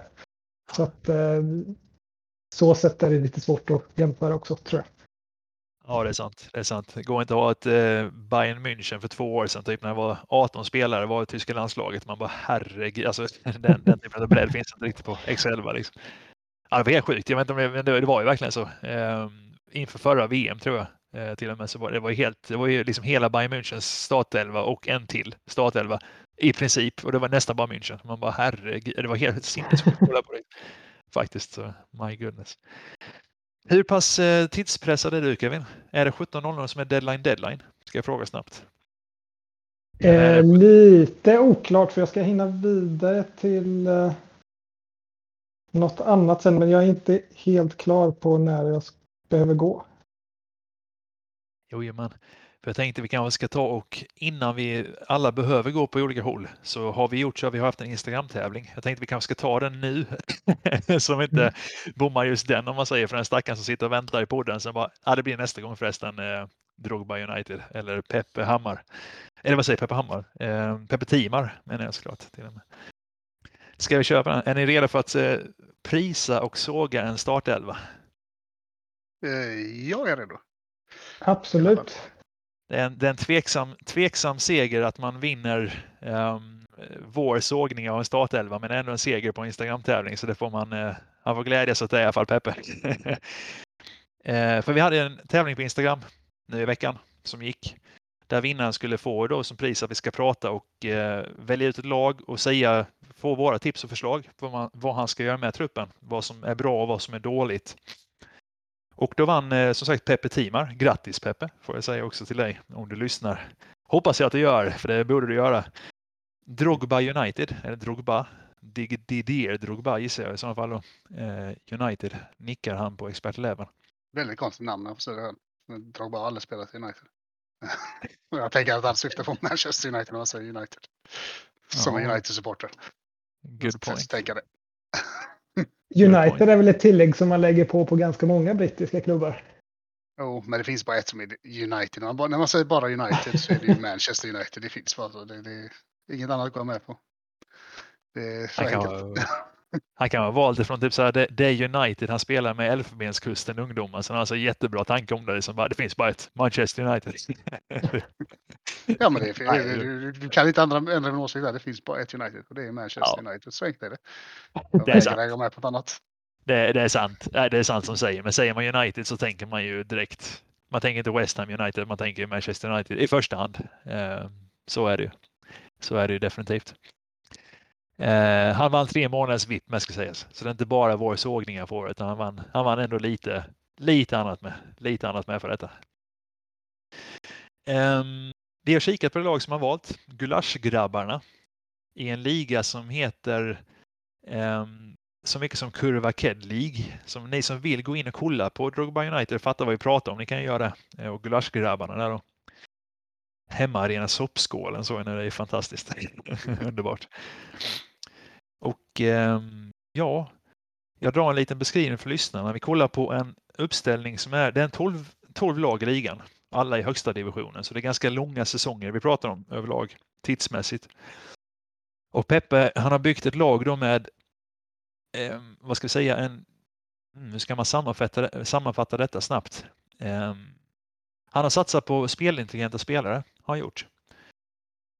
Så att eh, så sätt är det lite svårt att jämföra också tror jag. Ja, det är sant. Det är sant. Det går inte att ha ett eh, Bayern München för två år sedan, typ när det var 18 spelare var i tyska landslaget. Man bara herregud, alltså, den, den typen av bredd finns inte riktigt på X11. Liksom. Ja, det var helt sjukt. Jag vet inte om det, det, det var ju verkligen så. Eh, inför förra VM tror jag eh, till och med så var det var helt, det var ju liksom hela Bayern Münchens startelva och en till startelva i princip och det var nästan bara München. Man bara herregud, det var helt sinnessjukt att på det. Faktiskt, så my goodness. Hur pass eh, tidspressad är du Kevin? Är det 17.00 som är deadline deadline? Ska jag fråga snabbt. Eh, lite oklart för jag ska hinna vidare till eh, något annat sen men jag är inte helt klar på när jag behöver gå. Jojomän. För jag tänkte vi kanske ska ta och innan vi alla behöver gå på olika håll så har vi gjort så att vi har haft en Instagram-tävling. Jag tänkte vi kanske ska ta den nu vi inte mm. bommar just den om man säger för den stackaren som sitter och väntar i podden. Sen bara, ja det blir nästa gång förresten eh, Drogba United eller Peppe Hammar. Eller vad säger Peppe Hammar? Eh, Peppe Timar menar jag såklart. Till och med. Ska vi köpa den? Är ni redo för att eh, prisa och såga en startelva? Eh, jag är redo. Absolut. Det är en, det är en tveksam, tveksam seger att man vinner um, vår sågning av en startelva men ändå en seger på en Instagram-tävling så det får man, uh, han får glädjas åt det i alla fall Peppe. uh, för vi hade en tävling på Instagram nu i veckan som gick där vinnaren skulle få då som pris att vi ska prata och uh, välja ut ett lag och säga, få våra tips och förslag på vad, man, vad han ska göra med truppen, vad som är bra och vad som är dåligt. Och då vann eh, som sagt Peppe Timar. Grattis Peppe, får jag säga också till dig om du lyssnar. Hoppas jag att du gör, för det borde du göra. Drogba United, eller Drogba, Didier Drogba gissar jag i sådana fall. Då. Eh, United nickar han på Expert Eleven. Väldigt konstigt namn, jag säga det. Drogba har aldrig spelat i United. jag tänker att han syftar på Manchester United när man säger United. Som ja. en United-supporter. Good point. United är väl ett tillägg som man lägger på på ganska många brittiska klubbar. Jo, oh, men det finns bara ett som är United. När man, när man säger bara United så är det ju Manchester United. Det finns bara så. Det, det, inget annat går med på. Det är så han. Kan, han kan ha valt ifrån typ så här, det, det är United han spelar med Elfenbenskusten ungdomar. Så han har alltså jättebra tanke om det. Liksom bara, det finns bara ett Manchester United. ja, men det är, du, du kan inte ändra, ändra min åsikt där. Det finns bara ett United och det är Manchester ja. United. Så enkelt är det. Jag det är sant. med på annat. Det, det, är sant. Det är sant som säger. Men säger man United så tänker man ju direkt. Man tänker inte West Ham United, man tänker Manchester United i första hand. Eh, så är det ju. Så är det ju definitivt. Eh, han vann tre månaders VIP med ska sägas. Så det är inte bara vår sågning jag får utan han vann, han vann ändå lite, lite annat med. Lite annat med för detta. Eh, vi har kikat på det lag som har valt, Gulaschgrabbarna, i en liga som heter eh, så mycket som Kurva Ked League. Som ni som vill gå in och kolla på Drogba United fattar vad vi pratar om. Ni kan göra det. Och Gulaschgrabbarna där då. Hemmaarena soppskålen såg jag när det är fantastiskt. Underbart. Och eh, ja, jag drar en liten beskrivning för lyssnarna. Vi kollar på en uppställning som är, det är en 12, 12 lag i ligan. Alla i högsta divisionen, så det är ganska långa säsonger vi pratar om överlag tidsmässigt. Och Peppe, han har byggt ett lag då med, eh, vad ska vi säga, en, mm, hur ska man sammanfatta, sammanfatta detta snabbt? Eh, han har satsat på spelintelligenta spelare, har han gjort.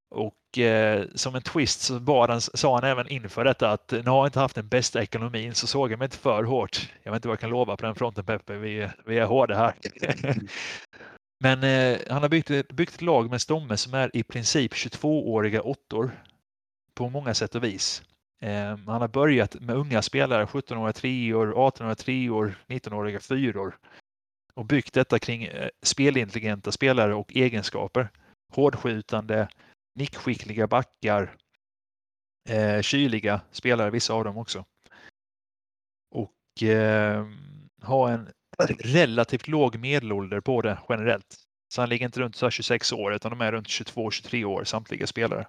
Och eh, som en twist så han, sa han även inför detta att nu har jag inte haft den bästa ekonomin så såg jag mig inte för hårt. Jag vet inte vad jag kan lova på den fronten Peppe, vi, vi är hårda här. Men eh, han har byggt, byggt ett lag med stomme som är i princip 22-åriga åttor på många sätt och vis. Eh, han har börjat med unga spelare, 17-åriga treor, 18-åriga treor, 19-åriga fyror och byggt detta kring eh, spelintelligenta spelare och egenskaper. Hårdskjutande, nickskickliga backar, eh, kyliga spelare, vissa av dem också. Och eh, ha en relativt låg medelålder på det generellt. Så han ligger inte runt 26 år utan de är runt 22-23 år samtliga spelare.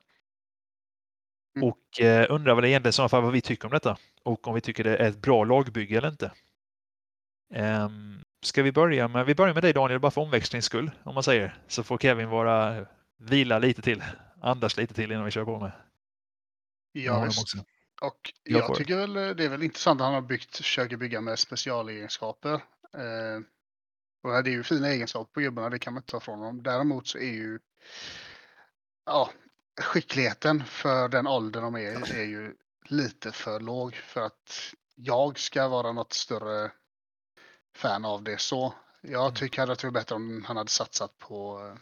Mm. Och eh, undrar väl egentligen i så fall vad vi tycker om detta och om vi tycker det är ett bra lagbygge eller inte. Um, ska vi börja med, vi börjar med dig Daniel, bara för omväxlings skull om man säger, så får Kevin vara vila lite till, andas lite till innan vi kör på med. Ja, visst. Och jag, jag tycker väl det är väl intressant att han har byggt, försöker bygga med specialegenskaper. Eh, och det är ju fina egenskaper på gubbarna, det kan man inte ta ifrån dem. Däremot så är ju ja, skickligheten för den åldern de är är ju lite för låg för att jag ska vara något större fan av det så. Jag mm. tycker att det var bättre om han hade satsat på eh,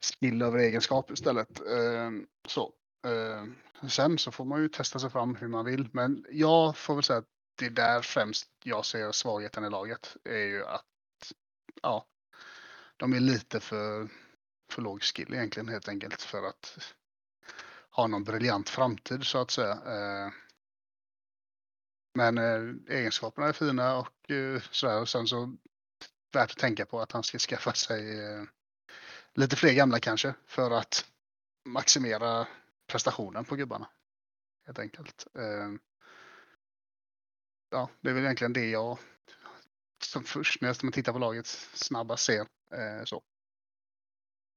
skill över egenskap istället. Ehm, så. Ehm, sen så får man ju testa sig fram hur man vill, men jag får väl säga att det är där främst jag ser svagheten i laget är ju att ja, de är lite för, för låg skill egentligen helt enkelt för att ha någon briljant framtid så att säga. Eh, men eh, egenskaperna är fina och eh, sådär. Och sen så värt att tänka på att han ska skaffa sig lite fler gamla kanske för att maximera prestationen på gubbarna. Helt enkelt. Ja, det är väl egentligen det jag som först när man tittar på laget snabbast ser. Eh, så.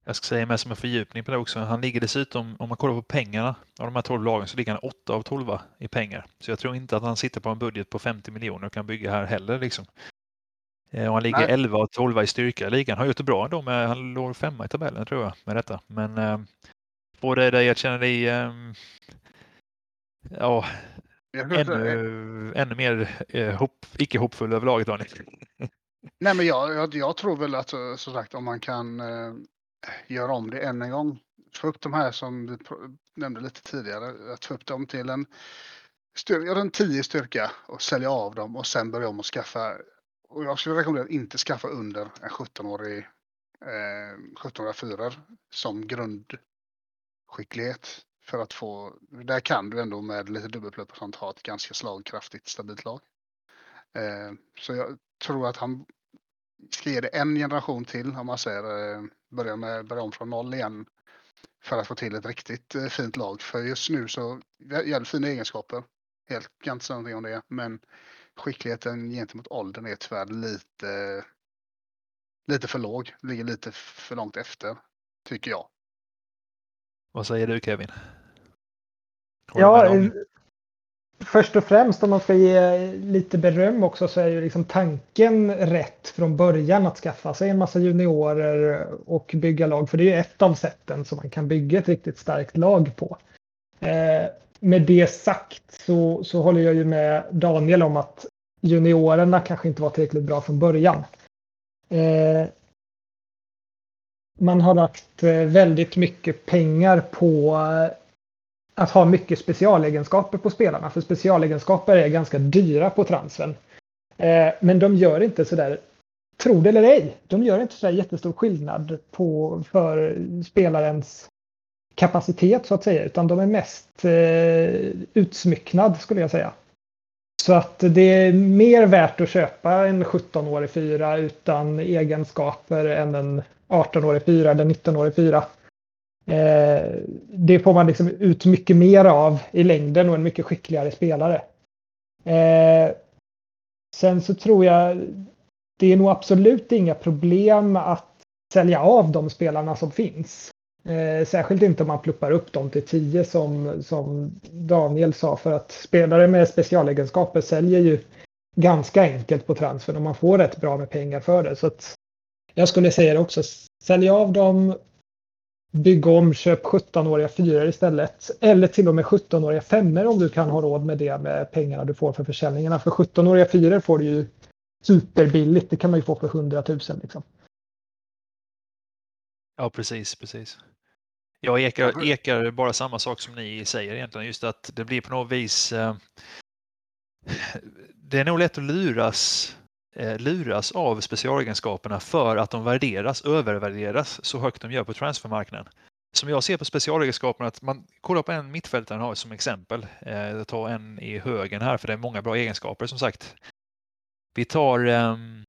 Jag ska säga med som en fördjupning på det också. Han ligger dessutom, om man kollar på pengarna av de här 12 lagen, så ligger han 8 av 12 i pengar. Så jag tror inte att han sitter på en budget på 50 miljoner och kan bygga här heller. Liksom. Eh, och han ligger Nej. 11 och 12 i styrka i ligan. Har gjort det bra ändå, med, han låg femma i tabellen tror jag med detta. Men eh, det dig att känna dig eh, ja, ännu, ännu mer eh, hopp, icke hoppfull över laget Daniel? Nej, men jag, jag, jag, tror väl att som sagt om man kan eh, göra om det än en gång. Få upp de här som vi nämnde lite tidigare, att få upp dem till en styrka, en 10 styrka och sälja av dem och sen börja om och skaffa och jag skulle rekommendera att inte skaffa under en 17-årig eh, 17-åriga fyror som grundskicklighet. För att få, där kan du ändå med lite dubbelplupp och sånt ha ett ganska slagkraftigt stabilt lag. Eh, så jag tror att han ska ge det en generation till om man säger eh, börja, med, börja om från noll igen. För att få till ett riktigt eh, fint lag. För just nu så, jävligt fina egenskaper. Helt, kan inte säga någonting om det. Men skickligheten gentemot åldern är tyvärr lite, lite för låg. Ligger lite för långt efter, tycker jag. Vad säger du Kevin? ja, först och främst om man ska ge lite beröm också så är ju liksom tanken rätt från början att skaffa sig en massa juniorer och bygga lag. För det är ju ett av sätten som man kan bygga ett riktigt starkt lag på. Eh, med det sagt så, så håller jag ju med Daniel om att juniorerna kanske inte var tillräckligt bra från början. Eh, man har lagt eh, väldigt mycket pengar på eh, att ha mycket specialegenskaper på spelarna. För specialegenskaper är ganska dyra på transfern. Eh, men de gör inte sådär, tro det eller ej, de gör inte så jättestor skillnad på, för spelarens kapacitet så att säga, utan de är mest utsmycknad skulle jag säga. Så att det är mer värt att köpa en 17-årig fyra utan egenskaper än en 18-årig fyra eller 19-årig fyra. Eh, det får man liksom ut mycket mer av i längden och en mycket skickligare spelare. Eh, sen så tror jag det är nog absolut inga problem att sälja av de spelarna som finns. Eh, särskilt inte om man pluppar upp dem till 10 som, som Daniel sa för att spelare med specialegenskaper säljer ju ganska enkelt på transfern och man får rätt bra med pengar för det. Så att jag skulle säga det också, sälj av dem, bygg om, köp 17-åriga fyror istället. Eller till och med 17-åriga femmor om du kan ha råd med det med pengarna du får för försäljningarna. För 17-åriga fyror får du ju superbilligt, det kan man ju få för 100 000 liksom. Ja, precis, precis. Jag ekar, ekar bara samma sak som ni säger egentligen, just att det blir på något vis eh, det är nog lätt att luras, luras av specialegenskaperna för att de värderas, övervärderas så högt de gör på transfermarknaden. Som jag ser på specialegenskaperna, att man kollar på en mittfältare har som exempel. Eh, jag tar en i högen här för det är många bra egenskaper som sagt. Vi tar um,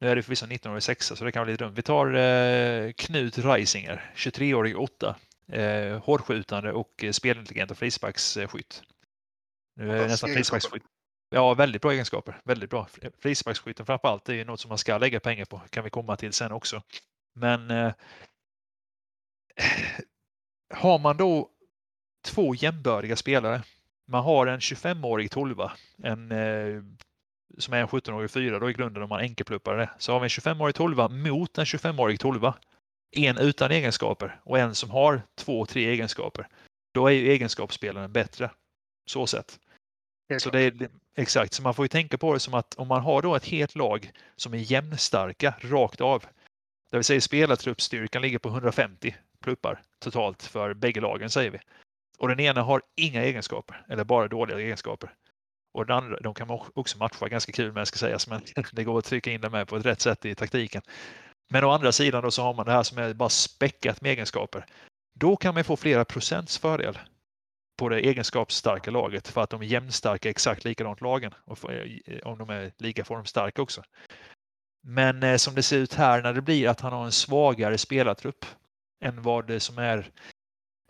nu är det förvisso 19-årig sexa så det kan vara lite dumt. Vi tar eh, Knut Reisinger, 23-årig åtta. Eh, hårdskjutande och eh, spelintelligent och frisparksskytt. Nu är nästan frisparksskytt. Ja, väldigt bra egenskaper. Väldigt bra. Frisparksskytten framför allt är något som man ska lägga pengar på. kan vi komma till sen också. Men eh, eh har man då två jämbördiga spelare. Man har en 25-årig tolva, en eh, som är en 17-årig fyra, då i grunden om man enkelpluppar det. Så har vi en 25-årig tolva mot en 25-årig tolva. En utan egenskaper och en som har två, tre egenskaper. Då är ju egenskapsspelaren bättre. Så sett. Så det är, exakt, så man får ju tänka på det som att om man har då ett helt lag som är jämnstarka rakt av. Det vill säga spelartruppstyrkan ligger på 150 pluppar totalt för bägge lagen säger vi. Och den ena har inga egenskaper eller bara dåliga egenskaper. Och den andra, de kan man också matcha ganska kul med ska sägas, men det går att trycka in det med på ett rätt sätt i taktiken. Men å andra sidan då så har man det här som är bara späckat med egenskaper. Då kan man få flera procents fördel på det egenskapsstarka laget för att de är jämnstarka exakt likadant lagen och för, eh, eh, om de är lika formstarka också. Men eh, som det ser ut här när det blir att han har en svagare spelartrupp än vad det som är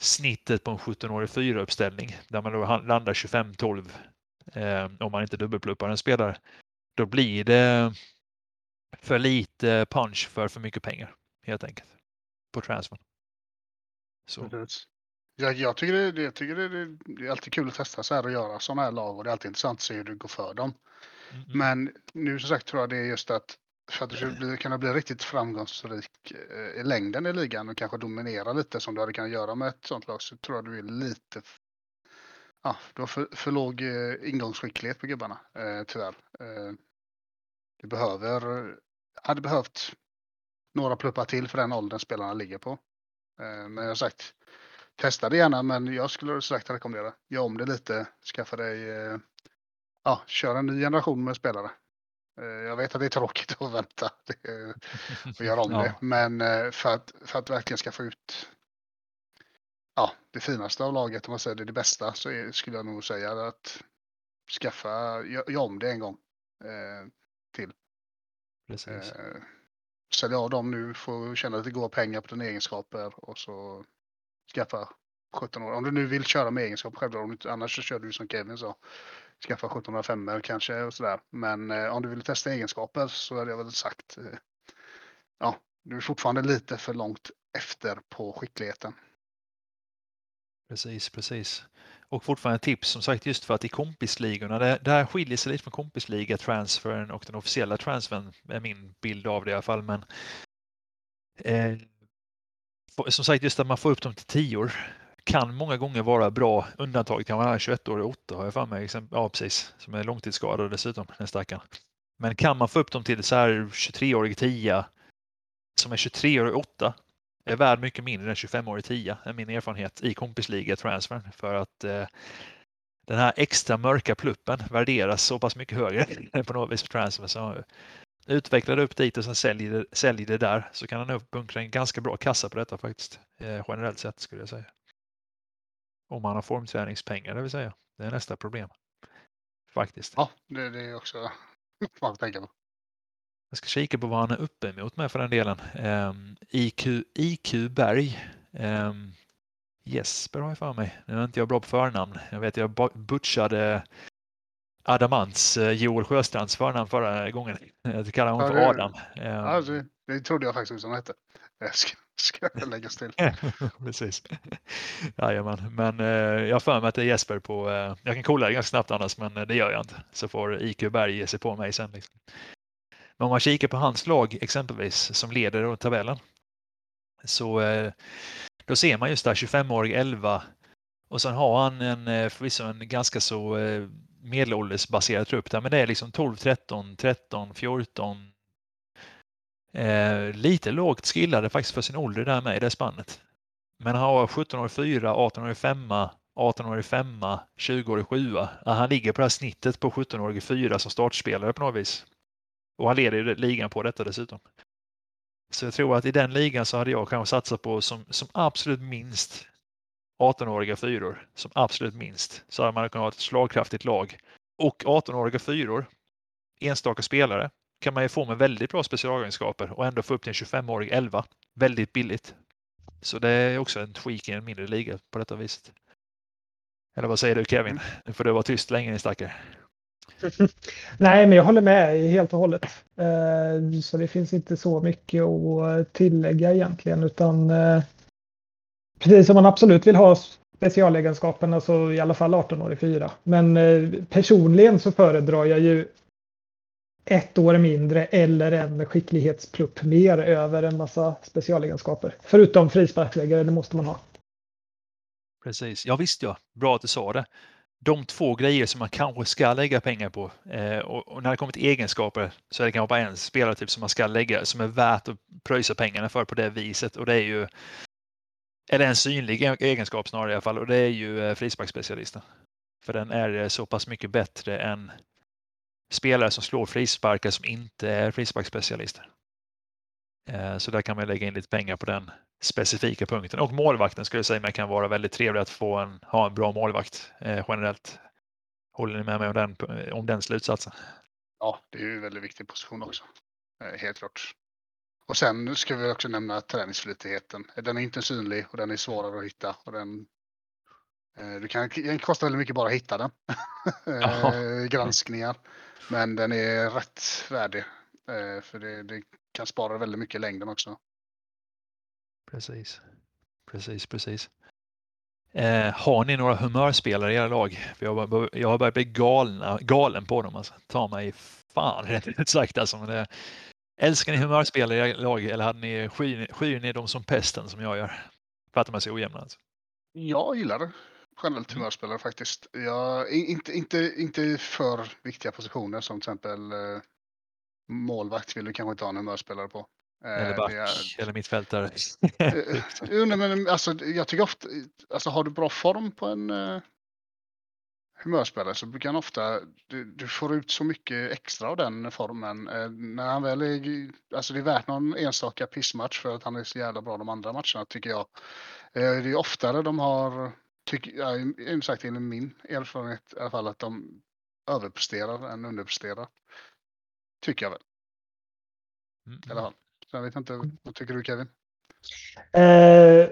snittet på en 17-årig fyra uppställning där man då landar 25-12 eh, om man inte dubbelpluppar en spelare, då blir det för lite punch för för mycket pengar helt enkelt på transfern. Så. Ja, jag tycker, det, jag tycker det, det, är alltid kul att testa så här och göra sådana här lag och det är alltid intressant att se hur det går för dem. Mm. Men nu som sagt tror jag det är just att för att du ska kunna bli riktigt framgångsrik eh, i längden i ligan och kanske dominera lite som du hade kunnat göra med ett sånt lag så tror jag du är lite ja, du har för, för låg eh, ingångsskicklighet på gubbarna, eh, tyvärr. Eh, du behöver, hade behövt några pluppar till för den åldern spelarna ligger på. Eh, men jag har sagt, testa det gärna, men jag skulle sagt rekommendera, gör om det lite, skaffa dig, eh, ja, kör en ny generation med spelare. Eh, jag vet att det är tråkigt att vänta och göra om ja. det, men eh, för att, för att verkligen skaffa ut ja, det finaste av laget, om man säger det, det bästa, så är, skulle jag nog säga att skaffa, gör om det en gång eh, till. Precis. Eh, sälja av dem nu, få känna lite goda pengar på dina egenskaper och så skaffa 17 år. Om du nu vill köra med egenskaper själv, annars så kör du som Kevin sa. Skaffa 1705 kanske och sådär. Men eh, om du vill testa egenskaper så hade jag väl sagt eh, ja, du är fortfarande lite för långt efter på skickligheten. Precis, precis. Och fortfarande tips som sagt just för att i kompisligorna, det, det här skiljer sig lite från kompisliga transfern och den officiella transfern är min bild av det i alla fall. Men eh, som sagt just att man får upp dem till tior kan många gånger vara bra. Undantaget kan vara 21 år och 8 har jag för mig. Ja, precis. Som är långtidsskadad dessutom, den stackaren. Men kan man få upp dem till så här 23-årig 10 som är 23 år och 8 är värd mycket mindre än 25-årig 10 är min erfarenhet i kompisliga transfern för att eh, den här extra mörka pluppen värderas så pass mycket högre på något vis på transfer. Så utvecklar upp dit och sen säljer det, säljer det där så kan han nog bunkra en ganska bra kassa på detta faktiskt. Eh, generellt sett skulle jag säga. Om man har formträningspengar det vill säga. Det är nästa problem. Faktiskt. Ja, det, det är också man tänka på. Jag ska kika på vad han är uppe emot med för den delen. Um, IQ, IQ Berg. Um, Jesper har jag för mig. Nu är inte jag bra på förnamn. Jag vet jag butchade Adamants, eh, Joel Sjöstrands förnamn förra gången. Jag kallar honom för Adam. Ja, det, det trodde jag faktiskt han hette. Jag ska, ska läggas till. Precis. Jajamän, men eh, jag har för mig att det är Jesper på... Eh, jag kan kolla det ganska snabbt annars, men det gör jag inte. Så får IQ Berg ge sig på mig sen. Liksom. Men om man kikar på hans lag exempelvis som leder tabellen så då ser man just där 25-årig 11 och sen har han en förvisso en ganska så medelåldersbaserad trupp där, men det är liksom 12, 13, 13, 14. Eh, lite lågt skillade faktiskt för sin ålder där med i det spannet. Men han har 17 år 4, 18 år 5, 18 år 5, 20 år 7. Han ligger på det här snittet på 17 år 4 som startspelare på något vis. Och han leder ju ligan på detta dessutom. Så jag tror att i den ligan så hade jag kanske satsat på som, som absolut minst 18-åriga fyror som absolut minst så hade man kunnat ha ett slagkraftigt lag. Och 18-åriga fyror, enstaka spelare, kan man ju få med väldigt bra specialegenskaper och ändå få upp till en 25-årig 11 väldigt billigt. Så det är också en tweak i en mindre liga på detta viset. Eller vad säger du Kevin? Nu får du vara tyst länge din stackare. Nej, men jag håller med helt och hållet. Eh, så det finns inte så mycket att tillägga egentligen utan eh, Precis som man absolut vill ha specialegenskaperna så alltså i alla fall 18 år i fyra. Men eh, personligen så föredrar jag ju ett år mindre eller en skicklighetsplupp mer över en massa specialegenskaper. Förutom frisparksläggare, det måste man ha. Precis, ja visst ja, bra att du sa det. De två grejer som man kanske ska lägga pengar på eh, och, och, när det kommer till egenskaper så är det kanske bara en spelartyp som man ska lägga som är värt att pröjsa pengarna för på det viset och det är ju eller en synlig e-, egenskap snarare i alla fall och det är ju eh, frisparksspecialisten. För den är eh, så pass mycket bättre än spelare som slår frisparkar som inte är frisparksspecialister. Eh, så där kan man lägga in lite pengar på den specifika punkten. Och målvakten skulle jag säga kan vara väldigt trevlig att få en, ha en bra målvakt generellt. Håller ni med mig om den, om den slutsatsen? Ja, det är ju en väldigt viktig position också. Helt klart. Och sen ska vi också nämna träningsflitigheten. Den är inte synlig och den är svårare att hitta. Och den, eh, du kan, den kostar väldigt mycket bara att hitta den. eh, granskningar. Men den är rätt värdig. Eh, för det, det, kan spara väldigt mycket i längden också. Precis. Precis, precis. Eh, har ni några humörspelare i era lag? För jag, jag har börjat bli galna, galen på dem. Alltså. Ta mig fan rätt ut sagt. Alltså. Men det, Älskar ni humörspelare i lag eller hade ni, skyr, skyr ni dem som pesten som jag gör? För att de är så ojämna? Alltså. Jag gillar generellt mm. humörspelare faktiskt. Jag, inte, inte, inte för viktiga positioner som till exempel eh, målvakt vill du kanske inte ha en humörspelare på. Eh, eller back, är, eller mittfältare. men, alltså, jag tycker ofta, alltså har du bra form på en humörspelare så brukar han ofta, du, du, får ut så mycket extra av den formen. Eh, när han väl är, alltså det är värt någon enstaka pissmatch för att han är så jävla bra de andra matcherna tycker jag. Eh, det är oftare de har, tycker jag, sagt enligt min erfarenhet i alla fall, att de överpresterar än underpresterar. Tycker jag väl. Mm. I alla fall. Så jag vet inte, vad tycker du Kevin? Eh,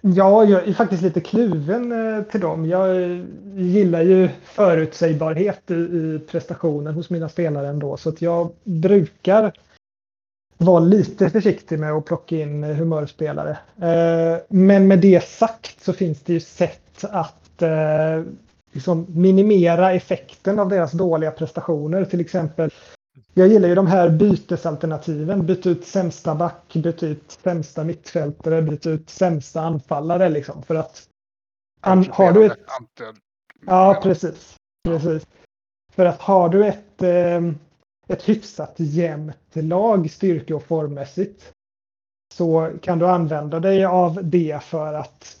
Ja, jag är faktiskt lite kluven eh, till dem. Jag eh, gillar ju förutsägbarhet i prestationen hos mina spelare ändå. Så att jag brukar vara lite försiktig med att plocka in eh, humörspelare. Men med det sagt så finns det ju sätt att liksom minimera effekten av deras dåliga prestationer. Till exempel jag gillar ju de här bytesalternativen. Byt ut sämsta back, byt ut sämsta mittfältare, byt ut sämsta anfallare liksom. För att an, har du ett... Ja, precis. precis. För att har du ett, eh, ett hyfsat jämnt lag styrke och formmässigt så kan du använda dig av det för att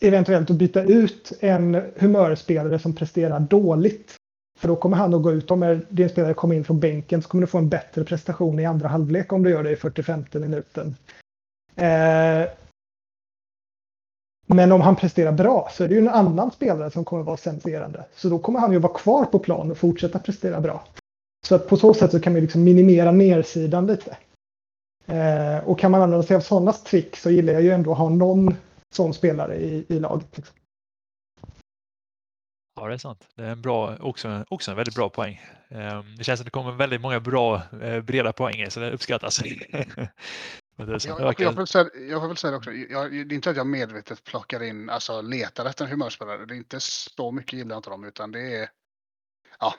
eventuellt byta ut en humörspelare som presterar dåligt för då kommer han att gå ut. Om din spelare kommer in från bänken så kommer du få en bättre prestation i andra halvlek om du gör det i 45 minuten. Eh, Men om han presterar bra så är det ju en annan spelare som kommer vara senserande. Så då kommer han ju vara kvar på plan och fortsätta prestera bra. Så att på så sätt så kan vi liksom minimera nersidan lite. Eh, och kan man använda sig av sådana trick så gillar jag ju ändå att ha någon sån spelare i, i laget. Liksom. Ja, det är sant. Det är en bra, också, också en väldigt bra poäng. Ehm, det känns som det kommer väldigt många bra eh, breda poänger så det uppskattas. jag, jag, jag, får säga, jag får väl säga det också. Jag, det är inte att jag medvetet plockar in, alltså letar efter en humörspelare. Det är inte så mycket gillar jag inte dem utan det är, ja,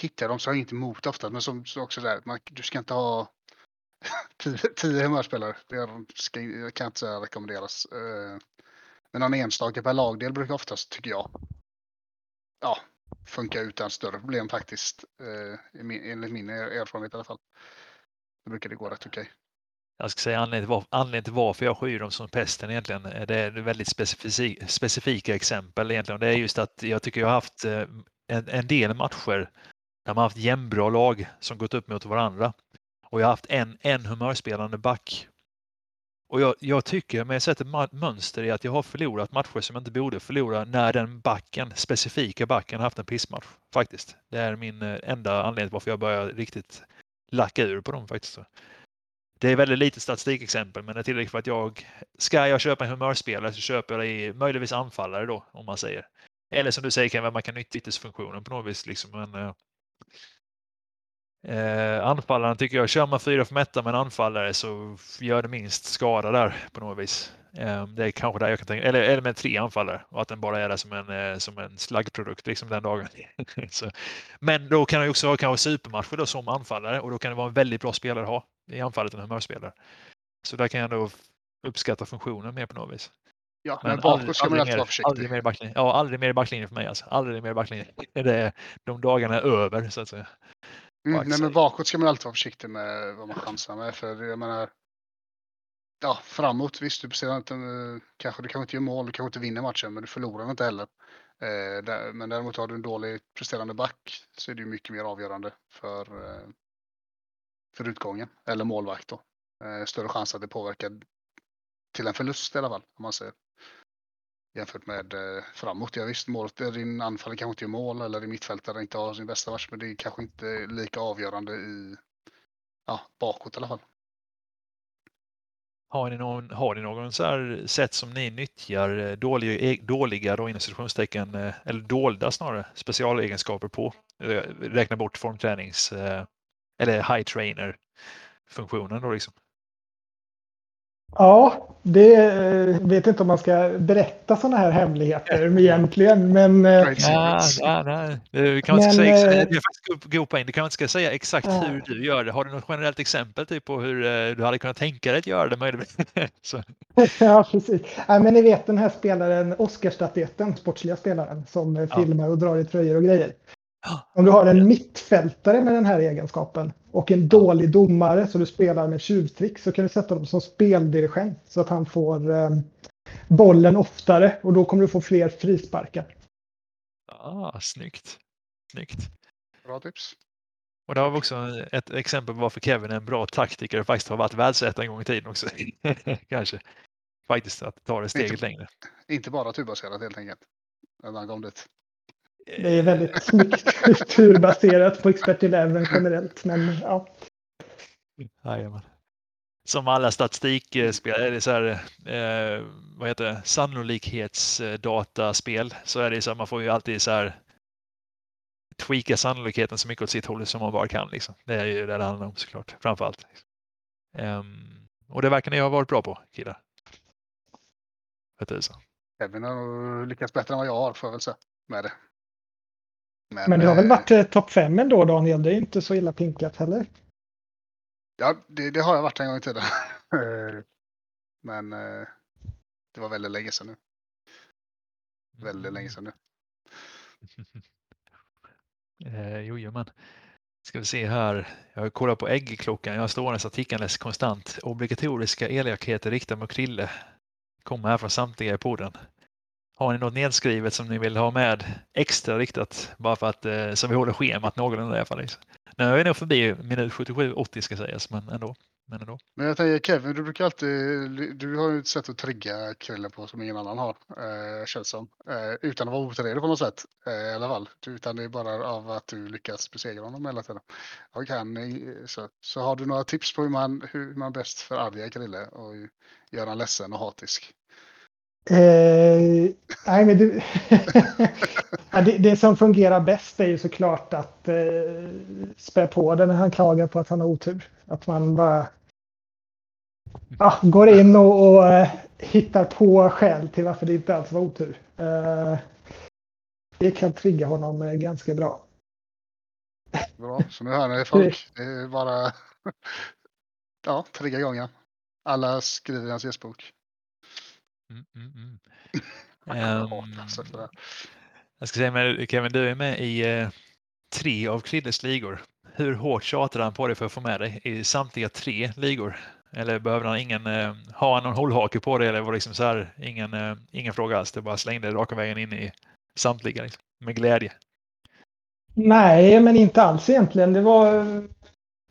hittar dem så har jag inte emot ofta. Men som så också där, man, du ska inte ha tio, tio humörspelare. Det ska, kan inte säga rekommenderas. Eh, men någon enstaka per lagdel brukar oftast, tycker jag, ja, funka utan större problem faktiskt. Eh, enligt min erfarenhet i alla fall. Då brukar det gå rätt okej. Okay. Jag ska säga anledningen till, anledningen till varför jag skyr dem som pesten egentligen. Eh, det är väldigt specifika, specifika exempel egentligen. Det är just att jag tycker jag har haft eh, en, en del matcher där man haft jämnbra lag som gått upp mot varandra. Och jag har haft en, en humörspelande back. Och jag, jag tycker, men jag sätter ett mönster i att jag har förlorat matcher som jag inte borde förlora när den backen, specifika backen, haft en pissmatch. Faktiskt. Det är min eh, enda anledning till varför jag börjar riktigt lacka ur på dem faktiskt. Det är väldigt lite statistikexempel, men det är tillräckligt för att jag, ska jag köpa en humörspelare så köper jag det i möjligtvis anfallare då, om man säger. Eller som du säger kan man kan nyttja ytterfunktionen på något vis. Liksom. Men, eh, eh, anfallaren tycker jag, kör man fyra för mätta med en anfallare så gör det minst skada där på något vis. Eh, det är kanske där jag kan tänka, eller, eller med tre anfallare och att den bara är där som en, eh, som en slaggprodukt liksom den dagen. men då kan jag också ha kanske supermatcher då som anfallare och då kan det vara en väldigt bra spelare att ha i anfallet, en humörspelare. Så där kan jag då uppskatta funktionen mer på något vis. Ja, men, men bakåt ska man alltid vara försiktig. Aldrig mer i backlinjen. Ja, aldrig mer i backlinjen för mig alltså. Aldrig mer i backlinjen. Det är, de dagarna är över så att säga. Mm, nej, men bakåt ska man alltid vara försiktig med vad man chansar med. För jag menar, ja, framåt, visst, du presterar inte, kanske, du kanske inte gör mål, du kanske inte vinner matchen, men du förlorar inte heller. Eh, där, men däremot har du en dålig presterande back så är det ju mycket mer avgörande för, eh, för utgången, eller målvakt då. Eh, större chans att det påverkar till en förlust i alla fall, om man säger jämfört med eh, framåt. Ja, visst, målet, eh, din anfallare kanske inte gör mål eller din mittfältare inte har sin bästa match, men det är kanske inte lika avgörande i ja, bakåt i alla fall. Har ni någon, har ni någon så här sätt som ni nyttjar eh, dåliga, eh, dåliga då, inom situationstecken, eller dolda snarare, specialegenskaper på? Räkna bort formtränings eller high trainer funktionen då liksom. Ja, det eh, vet inte om man ska berätta sådana här hemligheter egentligen. Men, eh, ja, ja, nej. Du kan men, inte säga, det är faktiskt god poäng. Du kan inte ska säga exakt ja. hur du gör det. Har du något generellt exempel typ, på hur eh, du hade kunnat tänka dig att göra det möjligtvis? ja, precis. Ja, men ni vet den här spelaren, Oscarsstatyetten, sportsliga spelaren som ja. filmar och drar i tröjor och grejer. Om du har en mittfältare med den här egenskapen och en dålig domare så du spelar med tjuvtrick så kan du sätta dem som speldirigent så att han får eh, bollen oftare och då kommer du få fler frisparkar. Ah, snyggt. Snyggt. Bra tips. Och det har vi också ett exempel på varför Kevin är en bra taktiker och faktiskt har varit världsetta en gång i tiden också. Kanske. Faktiskt att ta det steget inte, längre. Inte bara turbaserat helt enkelt. När man kom dit. Det är väldigt snyggt turbaserat på Expert Eleven generellt. Men, ja. Jajamän. Som alla statistikspel, är det så här, eh, vad heter det, sannolikhetsdataspel så är det så att man får ju alltid så här tweaka sannolikheten så mycket åt sitt håll som man bara kan. Liksom. Det är ju det det handlar om såklart, framför allt. Um, och det verkar ni ha varit bra på, killar. Vet du så. Kevin har lyckats bättre än vad jag har, får jag väl säga, med det. Men, Men det har väl eh, varit eh, topp fem ändå Daniel? Det är inte så illa pinkat heller. Ja, det, det har jag varit en gång i tiden. Men eh, det var väldigt länge sedan nu. Väldigt länge sedan nu. eh, jo, men. Ska vi se här. Jag kollar på äggklockan. Jag har stående tickandes konstant. Obligatoriska elakheter riktade mot Krille. Kommer här från samtliga i podden. Har ni något nedskrivet som ni vill ha med extra riktat bara för att eh, så vi håller schemat någorlunda i alla fall? Nu är vi nog förbi minut 77-80 ska sägas, men ändå. men ändå. Men jag tänker Kevin, du brukar alltid, du har ju ett sätt att trigga Krille på som ingen annan har, eh, känns som. Eh, utan att vara otrevlig på något sätt, eh, i alla fall. Utan det är bara av att du lyckas besegra honom hela tiden. Och han, så, så har du några tips på hur man, hur man bäst förargar Krille och gör honom ledsen och hatisk? Eh, nej, men du, det, det, som fungerar bäst är ju såklart att eh, spä på det när han klagar på att han har otur. Att man bara ja, går in och, och uh, hittar på skäl till varför det inte alls var otur. Uh, det kan trigga honom uh, ganska bra. Bra, så nu hör ni folk. Det är bara ja, trigga igång Alla skriver i hans gästbok. Mm, mm, mm. um, jag ska säga med Kevin, du är med i tre av Krilles ligor. Hur hårt tjatar han på dig för att få med dig i samtliga tre ligor? Eller behöver han ingen, eh, ha han någon hållhake på det eller var det liksom så här, ingen, eh, ingen fråga alls? Det bara slängde raka vägen in i samtliga liksom, med glädje. Nej, men inte alls egentligen. Det var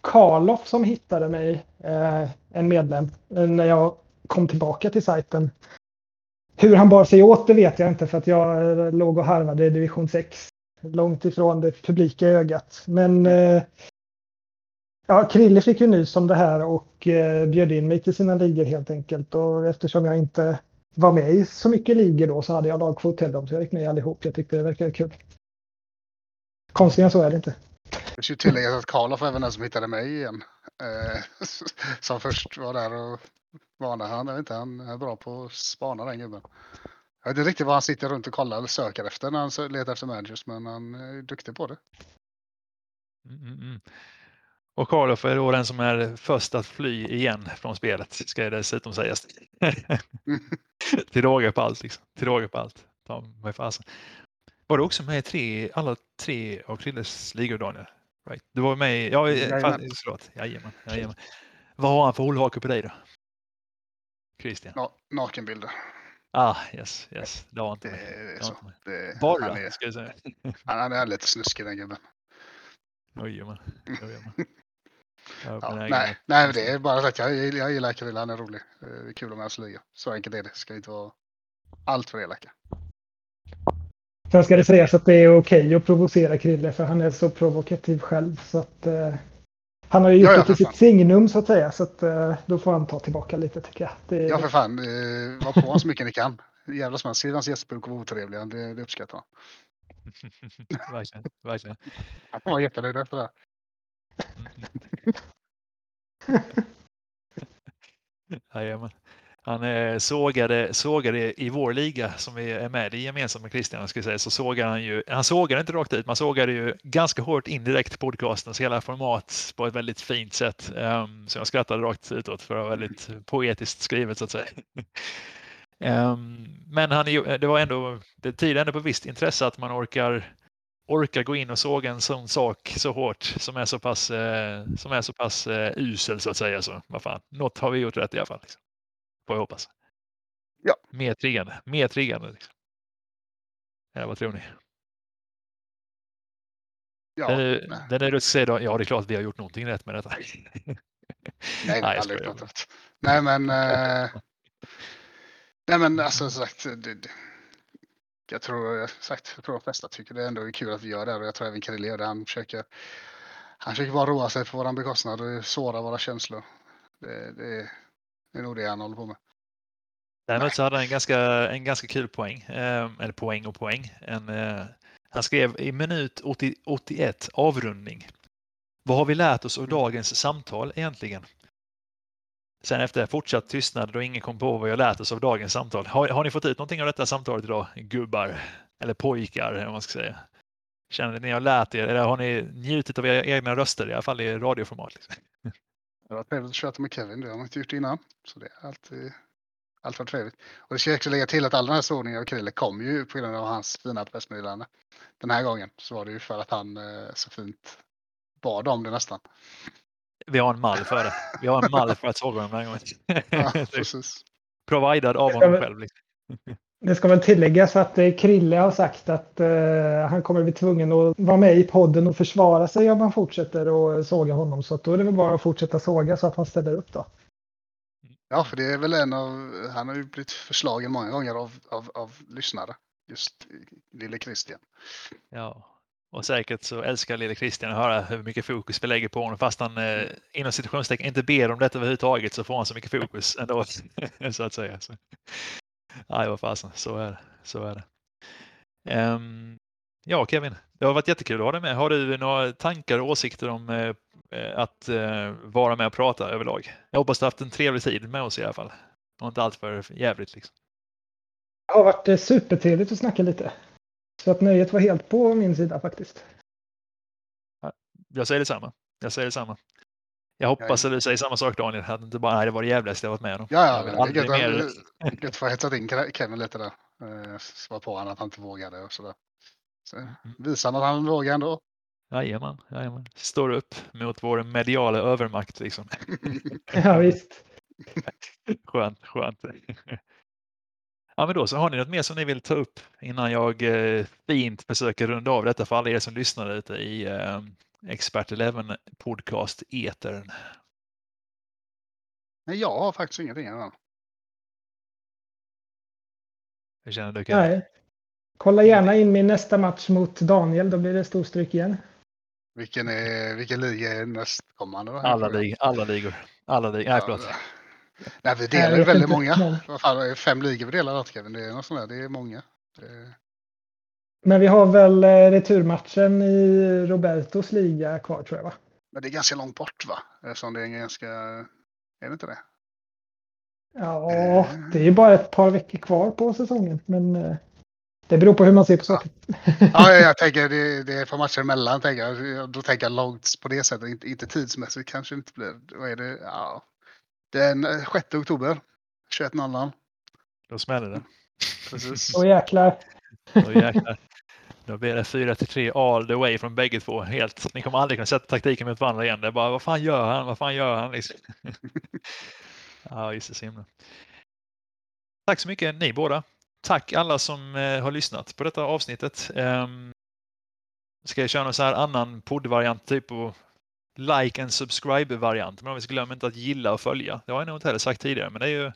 Karloff som hittade mig, eh, en medlem, när jag kom tillbaka till sajten. Hur han bar sig åt det vet jag inte för att jag eh, låg och harvade i division 6. Långt ifrån det publika ögat. Men eh, Ja, Krille fick ju nys om det här och eh, bjöd in mig till sina ligor helt enkelt. Och eftersom jag inte var med i så mycket ligor då så hade jag lagkvot till dem. Så jag gick med allihop. Jag tyckte det verkade kul. Konstigare än så är det inte. Jag ska tillägga att Karloff även den som hittade mig igen. Eh, som först var där och varnade. Han, jag inte, han är bra på att spana den gubben. Jag vet inte riktigt vad han sitter runt och kollar eller söker efter när han letar efter managers men han är duktig på det. Mm, mm. mm. Och Karloff är då den som är först att fly igen från spelet, ska det dessutom sägas. till råga på allt. Liksom. Till råga på allt. Ta mig fasen. Var du också med i tre, alla tre av Krilles ligor, Daniel? Right. Du var med i... Ja, jajamän. Förlåt. Jajamän, jajamän. Vad har han för hållhake på dig då? Christian? Na nakenbilder. Ah, yes, yes. Det har inte det är så. Det, Bara, han är, ska jag säga. Han är lite snuskig den gubben. Ojomän. Ja, nej, nej, det är bara att jag, jag gillar Krille, han är rolig. Det är kul om hans liga. Så enkelt är det. Ska inte vara allt för elaka. Sen ska det sägas att det är okej att provocera Krille för han är så provokativ själv. Så att, eh, han har ju gjort ja, ja, det till sitt signum så att säga. Så att, eh, då får han ta tillbaka lite tycker jag. Det, ja för fan. Eh, var på honom så mycket ni kan. Jävla som han skriver hans gästbok och var otrevliga. Det, det uppskattar han. verkligen. verkligen. Han var jättenöjd efter det. Jajamän. Han eh, sågade, sågade i vår liga som vi är med i gemensamt med Christian, ska säga, så sågade han ju, han sågade inte rakt ut, man sågade ju ganska hårt indirekt podcastens hela format på ett väldigt fint sätt. Ehm, um, så jag skrattade rakt utåt för det var väldigt poetiskt skrivet så att säga. um, men han, det var ändå, det tyder ändå på visst intresse att man orkar orkar gå in och såga en sån sak så hårt som är så pass, eh, som är så pass eh, usel så att säga. Så, vad fan, något har vi gjort rätt i alla fall. Liksom. Får jag hoppas. Ja. Mer triggande. Mer triggande. Liksom. Ja, vad tror ni? Ja, den är, den är säger ja det är klart att vi har gjort någonting rätt med detta. nej, nej, aldrig rätt. Nej men, eh, nej men alltså sagt, det, jag tror, sagt, jag tror de flesta tycker det ändå är kul att vi gör det och jag tror även Krille gör det. Han försöker, han försöker bara roa sig på våran bekostnad och såra våra känslor. Det, det, det är nog det han håller på med. Däremot så hade han en ganska, en ganska kul poäng, eh, eller poäng och poäng. En, eh, han skrev i minut 80, 81 avrundning. Vad har vi lärt oss av mm. dagens samtal egentligen? Sen efter fortsatt tystnad då ingen kom på vad jag lärt oss av dagens samtal. Har, har ni fått ut någonting av detta samtalet idag, gubbar? Eller pojkar, om man ska säga. Känner ni har lärt er, eller har ni njutit av era egna röster, i alla fall i radioformat? Liksom? Det var trevligt att köta med Kevin, det har man inte gjort innan. Så det är alltid, alltid trevligt. Och det ska jag också lägga till att alla den här sågningen av Krille kom ju på grund av hans fina pressmeddelande. Den här gången så var det ju för att han eh, så fint bad om det nästan. Vi har en mall för det. Vi har en mall för att såga dem den här gången. Ja, precis. Providad av honom själv. Liksom. Det ska väl tilläggas att eh, Krille har sagt att uh, han kommer bli tvungen att vara med i podden och försvara sig om man fortsätter att såga honom. Så då är det väl bara att fortsätta såga så att han ställer upp då. Ja, för det är väl en av, han har ju blivit förslagen många gånger av, av, av lyssnare. Just lille Christian. Ja, och säkert så älskar lille Christian att höra hur mycket fokus vi lägger på honom. Fast han eh, inom situationstecken inte ber om detta överhuvudtaget så får han så mycket fokus ändå. så att säga. Så. Nej, vad fasen, så är det. Så är det. Um, ja, Kevin, det har varit jättekul att ha dig med. Har du några tankar och åsikter om eh, att eh, vara med och prata överlag? Jag hoppas du haft en trevlig tid med oss i alla fall. Och inte allt för jävligt. Liksom. Det har varit eh, supertrevligt att snacka lite. Så att nöjet var helt på min sida faktiskt. Jag säger detsamma. Jag säger detsamma. Jag hoppas att du säger samma sak Daniel, att inte bara nej, det var det jävligaste jag varit med om. Ja, ja, är gött, mer... gött för att hetsa in Kevin lite där. Eh, Svara på honom att han inte vågade och sådär. Så mm. visar att han vågar ändå. Jajamän, jajamän. Står upp mot vår mediala övermakt liksom. ja, visst. skönt, skönt. Ja, men då så har ni något mer som ni vill ta upp innan jag eh, fint försöker runda av detta för alla er som lyssnar ute i eh, Expert 11 podcast etern. Nej, jag har faktiskt ingenting än. Hur känner du? Nej. Kolla gärna in min nästa match mot Daniel, då blir det storstryk igen. Vilken, är, vilken liga är nästkommande? Alla, lig, alla ligor. Alla ligor. Nej, förlåt. Nej, vi delar ju väldigt många. Vad fan, fem ligor vi delar Kevin. Det är något sånt där. Det är många. Det... Men vi har väl eh, returmatchen i Robertos liga kvar tror jag va? Men det är ganska långt bort va? Eftersom det är ganska... Är det inte det? Ja, eh. det är ju bara ett par veckor kvar på säsongen. Men eh, det beror på hur man ser på saker. Ja, ja jag tänker det, det är ett par matcher emellan. Tänker jag. Då tänker jag långt på det sättet. Inte, inte tidsmässigt kanske inte blir. Vad är det? Ja. Den 6 oktober. 21.00. Då smäller det. Precis. Åh jäklar. Jäklar. Då blir det 4 till 3 all the way från bägge två. Helt. Ni kommer aldrig kunna sätta taktiken mot varandra igen. Det är bara vad fan gör han? Vad fan gör han? Liksom. ja, just det. Tack så mycket ni båda. Tack alla som eh, har lyssnat på detta avsnittet. Um, ska jag köra någon så här annan poddvariant, typ på like and subscribe-variant. Men om vi glömma inte att gilla och följa. Det har jag nog inte heller sagt tidigare, men det är ju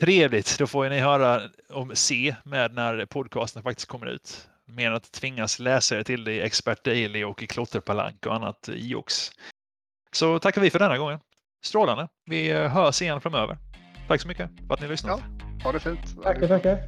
trevligt. Då får ni höra och se med när podcasten faktiskt kommer ut. Mer att tvingas läsa er till det i Expert Daily och i Klotterpalank och annat jox. Så tackar vi för denna gången. Strålande. Vi hörs igen framöver. Tack så mycket för att ni lyssnat. Ja, ha det fint. Tackar, tackar.